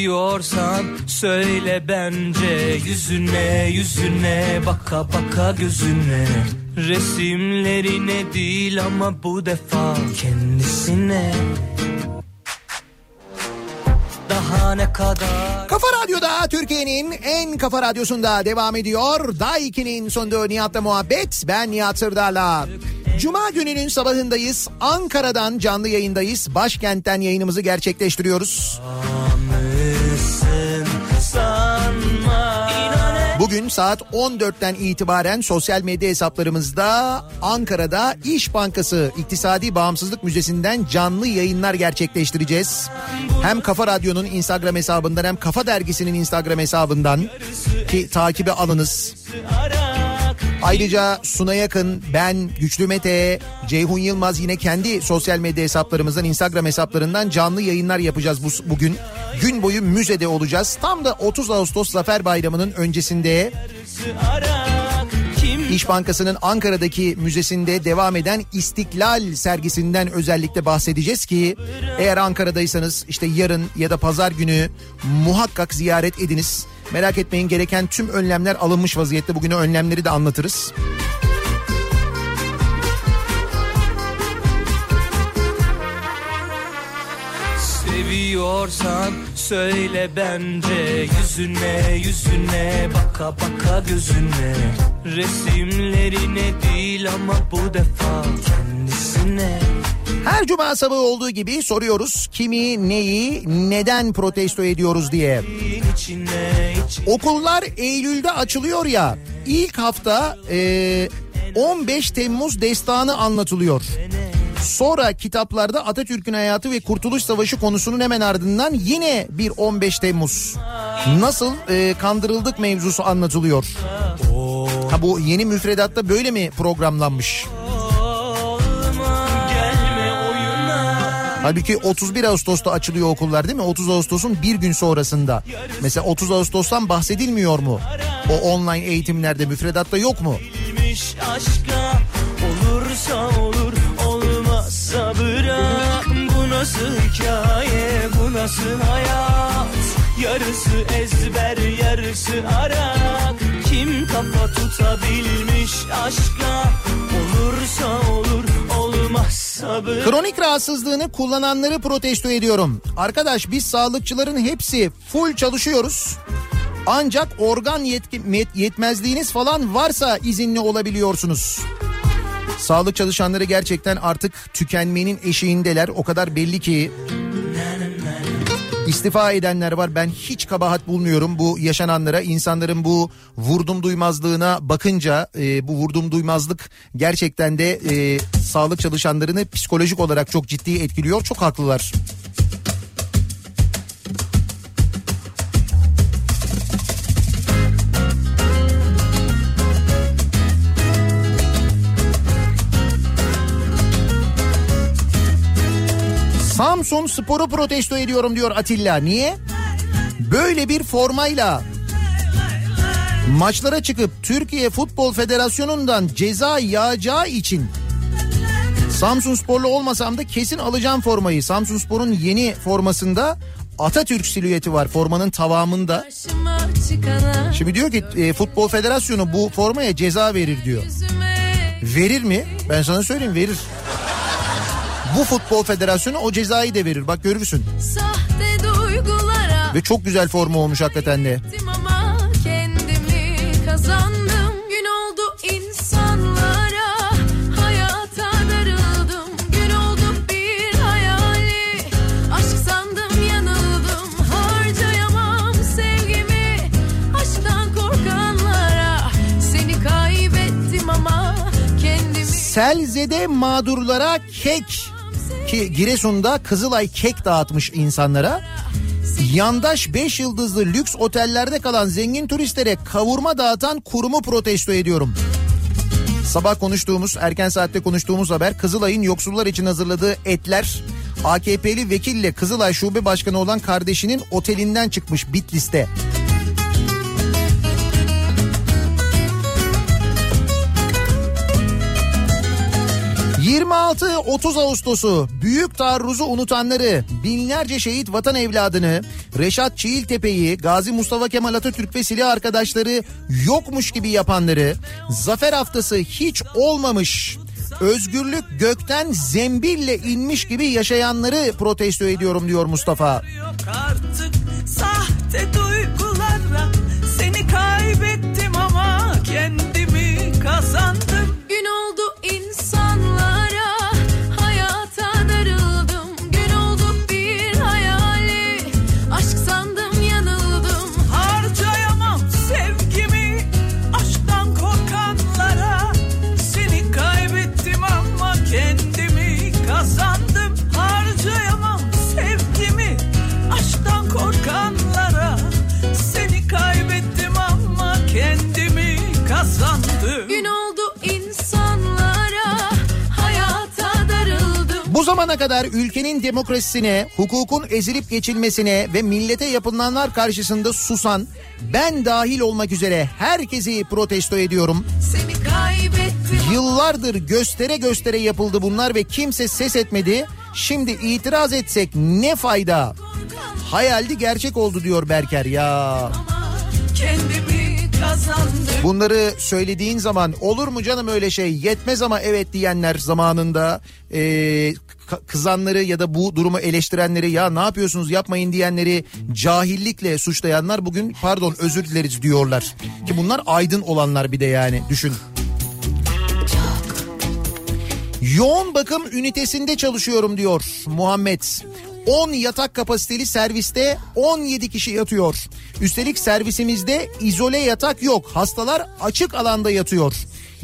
Seviyorsan söyle bence Yüzüne yüzüne baka baka gözüne Resimlerine değil ama bu defa kendisine Daha ne kadar Kafa Radyo'da Türkiye'nin en kafa radyosunda devam ediyor. Daiki'nin sunduğu Nihat'la muhabbet. Ben Nihat Sırdar'la. Cuma gününün sabahındayız. Ankara'dan canlı yayındayız. Başkentten yayınımızı gerçekleştiriyoruz. mısın Bugün saat 14'ten itibaren sosyal medya hesaplarımızda Ankara'da İş Bankası İktisadi Bağımsızlık Müzesi'nden canlı yayınlar gerçekleştireceğiz. Hem Kafa Radyo'nun Instagram hesabından hem Kafa Dergisi'nin Instagram hesabından ki takibe alınız. Ayrıca Suna Yakın, ben, Güçlü Mete, Ceyhun Yılmaz yine kendi sosyal medya hesaplarımızdan, Instagram hesaplarından canlı yayınlar yapacağız bu, bugün. Gün boyu müzede olacağız. Tam da 30 Ağustos Zafer Bayramı'nın öncesinde İş Bankası'nın Ankara'daki müzesinde devam eden İstiklal sergisinden özellikle bahsedeceğiz ki eğer Ankara'daysanız işte yarın ya da pazar günü muhakkak ziyaret ediniz. Merak etmeyin gereken tüm önlemler alınmış vaziyette. Bugün o önlemleri de anlatırız. Seviyorsan söyle bence Yüzüne yüzüne baka baka gözüne Resimlerine değil ama bu defa kendisine Her cuma sabahı olduğu gibi soruyoruz kimi, neyi, neden protesto ediyoruz diye. Okullar Eylül'de açılıyor ya. İlk hafta e, 15 Temmuz destanı anlatılıyor. Sonra kitaplarda Atatürk'ün hayatı ve Kurtuluş Savaşı konusunun hemen ardından yine bir 15 Temmuz. Nasıl e, kandırıldık mevzusu anlatılıyor. Ha bu yeni müfredatta böyle mi programlanmış? Halbuki 31 Ağustos'ta açılıyor okullar değil mi? 30 Ağustos'un bir gün sonrasında. Mesela 30 Ağustos'tan bahsedilmiyor mu? O online eğitimlerde müfredatta yok mu? Aşka olursa olur olmazsa bırak Bu nasıl hikaye bu nasıl hayat Yarısı ezber yarısı arak Kim kafa tutabilmiş aşka Olursa olur olmazsa bırak Kronik rahatsızlığını kullananları protesto ediyorum. Arkadaş biz sağlıkçıların hepsi full çalışıyoruz. Ancak organ yetki, yetmezliğiniz falan varsa izinli olabiliyorsunuz. Sağlık çalışanları gerçekten artık tükenmenin eşiğindeler. O kadar belli ki istifa edenler var. Ben hiç kabahat bulmuyorum bu yaşananlara. insanların bu vurdum duymazlığına bakınca e, bu vurdum duymazlık gerçekten de e, sağlık çalışanlarını psikolojik olarak çok ciddi etkiliyor. Çok haklılar. Samsun sporu protesto ediyorum diyor Atilla. Niye? Böyle bir formayla maçlara çıkıp Türkiye Futbol Federasyonu'ndan ceza yağacağı için Samsun Sporlu olmasam da kesin alacağım formayı. Samsun Spor'un yeni formasında Atatürk silüeti var formanın çıkana Şimdi diyor ki e, Futbol Federasyonu bu formaya ceza verir diyor. Verir mi? Ben sana söyleyeyim verir. Bu Futbol Federasyonu o cezayı da verir. Bak görürsün. Sahte duygulara Ve çok güzel forma olmuş hakikaten de. ama kendimi kazandım. Gün oldu insanlara hayata darıldım. Gün oldu bir hayali aşk sandım yanıldım. Harcayamam sevgimi aşktan korkanlara. Seni kaybettim ama kendimi Selzede mağdurlara kek ki Giresun'da Kızılay kek dağıtmış insanlara. Yandaş 5 yıldızlı lüks otellerde kalan zengin turistlere kavurma dağıtan kurumu protesto ediyorum. Sabah konuştuğumuz, erken saatte konuştuğumuz haber Kızılay'ın yoksullar için hazırladığı etler AKP'li vekille Kızılay Şube Başkanı olan kardeşinin otelinden çıkmış Bitlis'te. ...26-30 Ağustos'u büyük taarruzu unutanları... ...binlerce şehit vatan evladını... ...Reşat Çiğiltepe'yi... ...Gazi Mustafa Kemal Atatürk ve silah arkadaşları... ...yokmuş gibi yapanları... ...Zafer Haftası hiç olmamış... ...özgürlük gökten zembille inmiş gibi yaşayanları... ...protesto ediyorum diyor Mustafa. yok artık sahte duygulara Seni kaybettim ama kendimi kazandım Bu zamana kadar ülkenin demokrasisine, hukukun ezilip geçilmesine ve millete yapılanlar karşısında susan ben dahil olmak üzere herkesi protesto ediyorum. Yıllardır göstere göstere yapıldı bunlar ve kimse ses etmedi. Şimdi itiraz etsek ne fayda? Hayaldi gerçek oldu diyor Berker ya. Bunları söylediğin zaman olur mu canım öyle şey yetmez ama evet diyenler zamanında e, kızanları ya da bu durumu eleştirenleri ya ne yapıyorsunuz yapmayın diyenleri cahillikle suçlayanlar bugün pardon özür dileriz diyorlar. Ki bunlar aydın olanlar bir de yani düşün. Yoğun bakım ünitesinde çalışıyorum diyor Muhammed. 10 yatak kapasiteli serviste 17 kişi yatıyor. Üstelik servisimizde izole yatak yok. Hastalar açık alanda yatıyor.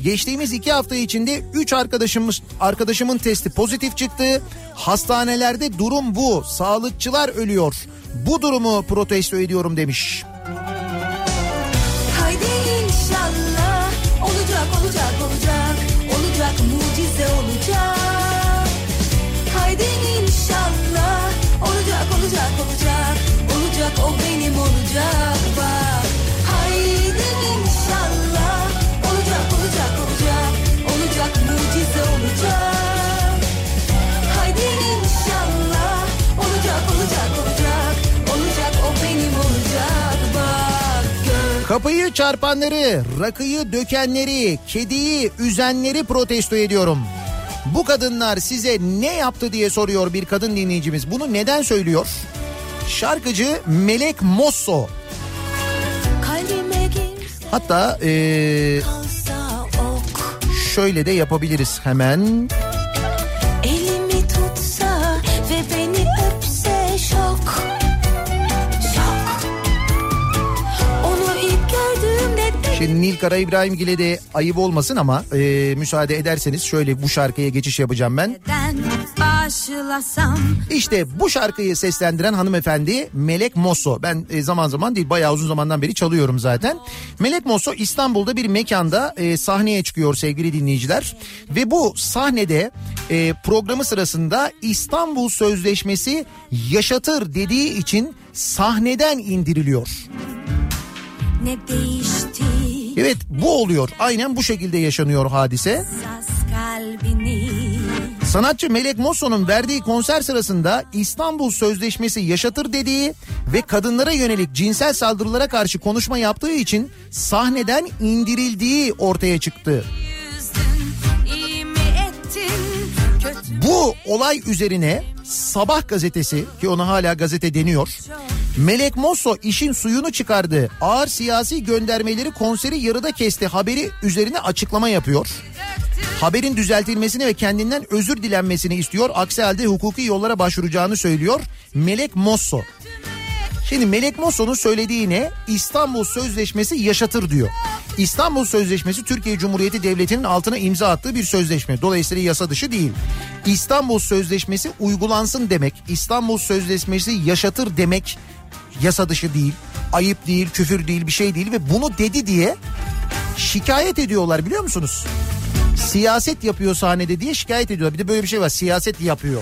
Geçtiğimiz iki hafta içinde 3 arkadaşımız arkadaşımın testi pozitif çıktı. Hastanelerde durum bu. Sağlıkçılar ölüyor. Bu durumu protesto ediyorum demiş. Haydi inşallah olacak olacak Kapıyı çarpanları, rakıyı dökenleri, kediyi üzenleri protesto ediyorum. Bu kadınlar size ne yaptı diye soruyor bir kadın dinleyicimiz. Bunu neden söylüyor? Şarkıcı Melek Mosso. Hatta ok şöyle de yapabiliriz hemen. Elimi Şimdi Nil Kara İbrahimgil'e de ayıp olmasın ama eee, müsaade ederseniz şöyle bu şarkıya geçiş yapacağım ben. İşte bu şarkıyı seslendiren hanımefendi Melek Mosso. Ben e, zaman zaman değil bayağı uzun zamandan beri çalıyorum zaten. Melek Mosso İstanbul'da bir mekanda e, sahneye çıkıyor sevgili dinleyiciler. Ve bu sahnede e, programı sırasında İstanbul Sözleşmesi yaşatır dediği için sahneden indiriliyor. ne değişti Evet bu oluyor. Aynen bu şekilde yaşanıyor hadise. Sanatçı Melek Mosso'nun verdiği konser sırasında İstanbul Sözleşmesi yaşatır dediği ve kadınlara yönelik cinsel saldırılara karşı konuşma yaptığı için sahneden indirildiği ortaya çıktı. Bu olay üzerine Sabah gazetesi ki ona hala gazete deniyor. Melek Mosso işin suyunu çıkardı. Ağır siyasi göndermeleri konseri yarıda kesti haberi üzerine açıklama yapıyor. Haberin düzeltilmesini ve kendinden özür dilenmesini istiyor. Aksi halde hukuki yollara başvuracağını söylüyor Melek Mosso. Şimdi Melek Mosso'nun söylediği ne? İstanbul Sözleşmesi yaşatır diyor. İstanbul Sözleşmesi Türkiye Cumhuriyeti Devleti'nin altına imza attığı bir sözleşme. Dolayısıyla yasa dışı değil. İstanbul Sözleşmesi uygulansın demek. İstanbul Sözleşmesi yaşatır demek yasa dışı değil. Ayıp değil, küfür değil, bir şey değil ve bunu dedi diye şikayet ediyorlar biliyor musunuz? Siyaset yapıyor sahnede diye şikayet ediyorlar. Bir de böyle bir şey var. Siyaset yapıyor.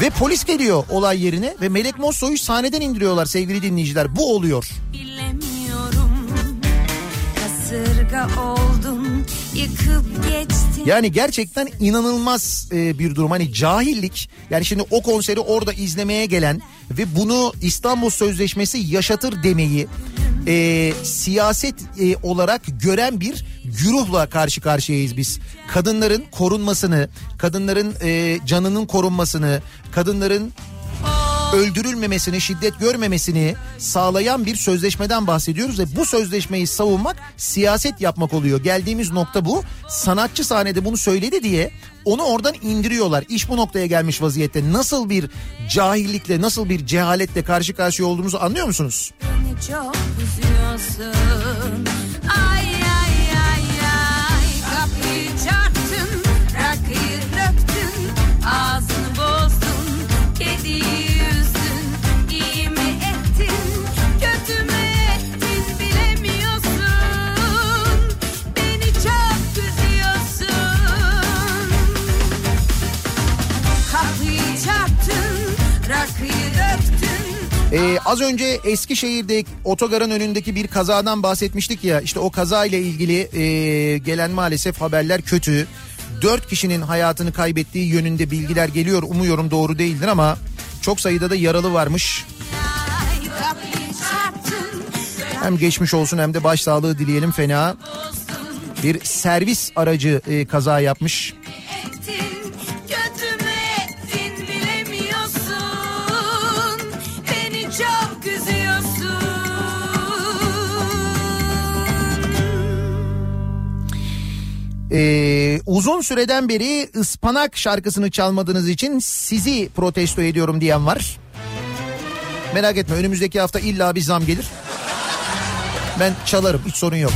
Ve polis geliyor olay yerine ve Melek Mosso'yu sahneden indiriyorlar sevgili dinleyiciler. Bu oluyor. bilemiyorum Yani gerçekten inanılmaz e, bir durum. Hani cahillik yani şimdi o konseri orada izlemeye gelen ve bunu İstanbul Sözleşmesi yaşatır demeyi e, siyaset e, olarak gören bir güruhla karşı karşıyayız biz. Kadınların korunmasını, kadınların e, canının korunmasını, kadınların öldürülmemesini, şiddet görmemesini sağlayan bir sözleşmeden bahsediyoruz ve bu sözleşmeyi savunmak siyaset yapmak oluyor. Geldiğimiz nokta bu. Sanatçı sahnede bunu söyledi diye onu oradan indiriyorlar. İş bu noktaya gelmiş vaziyette. Nasıl bir cahillikle, nasıl bir cehaletle karşı karşıya olduğumuzu anlıyor musunuz? Beni çok Ee, az önce Eskişehir'de otogarın önündeki bir kazadan bahsetmiştik ya işte o kaza ile ilgili e, gelen maalesef haberler kötü. Dört kişinin hayatını kaybettiği yönünde bilgiler geliyor umuyorum doğru değildir ama çok sayıda da yaralı varmış. Hem geçmiş olsun hem de başsağlığı dileyelim fena. Bir servis aracı e, kaza yapmış. Ee, uzun süreden beri ıspanak şarkısını çalmadığınız için sizi protesto ediyorum diyen var. Merak etme önümüzdeki hafta illa bir zam gelir. Ben çalarım hiç sorun yok.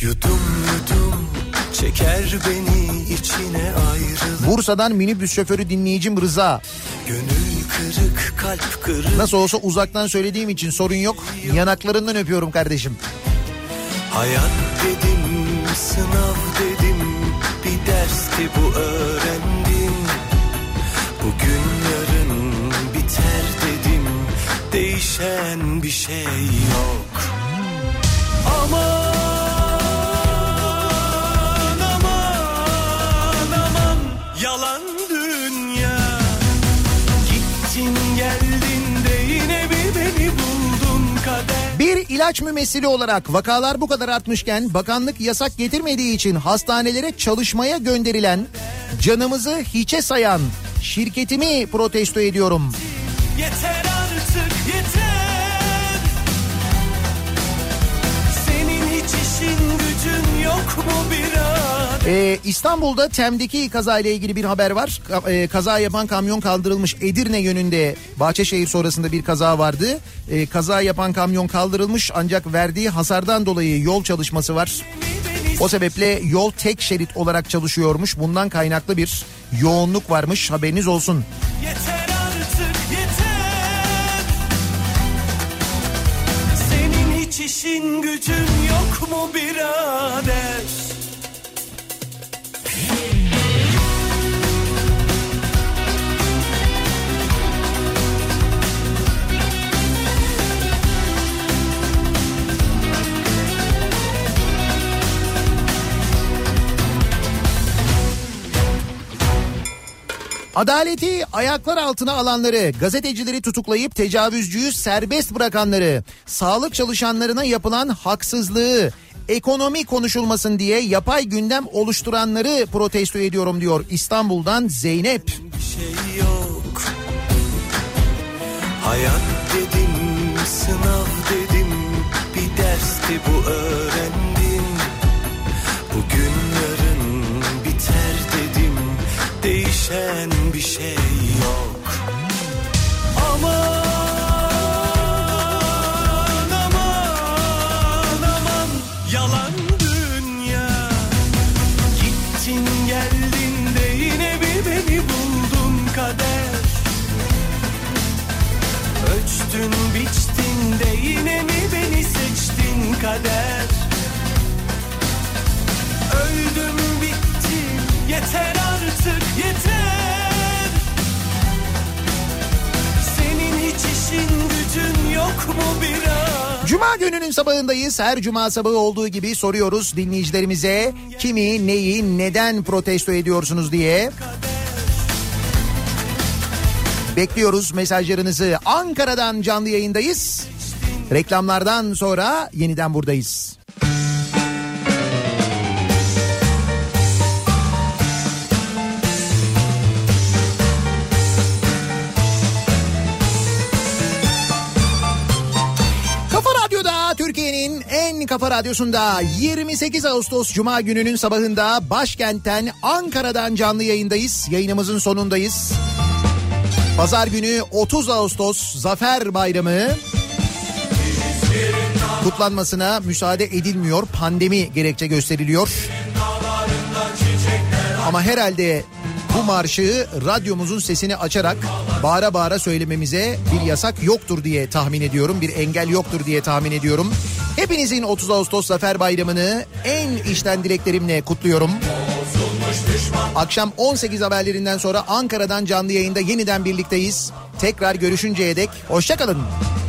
Yudum yudum çeker beni içine ayrılık Bursa'dan minibüs şoförü dinleyicim Rıza. Gönül kırık kalp kırık Nasıl olsa uzaktan söylediğim için sorun yok. Yanaklarından öpüyorum kardeşim. Hayat dedim sınav dedim bir dersti bu öğrendim Bugün yarın biter dedim değişen bir şey yok Aman yalan dünya. Gittin geldin de yine bir beni buldun kader. Bir ilaç mümessili olarak vakalar bu kadar artmışken bakanlık yasak getirmediği için hastanelere çalışmaya gönderilen canımızı hiçe sayan şirketimi protesto ediyorum. Yeter artık yeter. Senin hiç işin gücün yok mu birader Ee, İstanbul'da Tem'deki kazayla ilgili bir haber var. Ka- e, kaza yapan kamyon kaldırılmış. Edirne yönünde Bahçeşehir sonrasında bir kaza vardı. Ee, kaza yapan kamyon kaldırılmış ancak verdiği hasardan dolayı yol çalışması var. O sebeple yol tek şerit olarak çalışıyormuş. Bundan kaynaklı bir yoğunluk varmış. Haberiniz olsun. Yeter artık gücün yok mu birader Adaleti ayaklar altına alanları, gazetecileri tutuklayıp tecavüzcüyü serbest bırakanları, sağlık çalışanlarına yapılan haksızlığı, ekonomi konuşulmasın diye yapay gündem oluşturanları protesto ediyorum diyor İstanbul'dan Zeynep. şey yok Hayat dedim, sınav dedim Bir dersti bu öğrendim Bugün yarın biter dedim Değişen bir şey yok. Aman Yalan dünya. Gittin geldin de yine bir beni buldun kader. Ölçtün biçtin de yine mi beni seçtin kader? Öldüm bittim yeter işin gücün yok mu biraz Cuma gününün sabahındayız. Her cuma sabahı olduğu gibi soruyoruz dinleyicilerimize kimi, neyi, neden protesto ediyorsunuz diye. Bekliyoruz mesajlarınızı. Ankara'dan canlı yayındayız. Reklamlardan sonra yeniden buradayız. En kafa radyosunda 28 Ağustos Cuma gününün sabahında başkentten Ankara'dan canlı yayındayız. Yayınımızın sonundayız. Pazar günü 30 Ağustos Zafer Bayramı kutlanmasına müsaade edilmiyor. Pandemi gerekçe gösteriliyor. Ama herhalde bu marşı radyomuzun sesini açarak bağıra bağıra söylememize bir yasak yoktur diye tahmin ediyorum. Bir engel yoktur diye tahmin ediyorum. Hepinizin 30 Ağustos Zafer Bayramı'nı en içten dileklerimle kutluyorum. Akşam 18 haberlerinden sonra Ankara'dan canlı yayında yeniden birlikteyiz. Tekrar görüşünceye dek hoşçakalın. Düşmanlar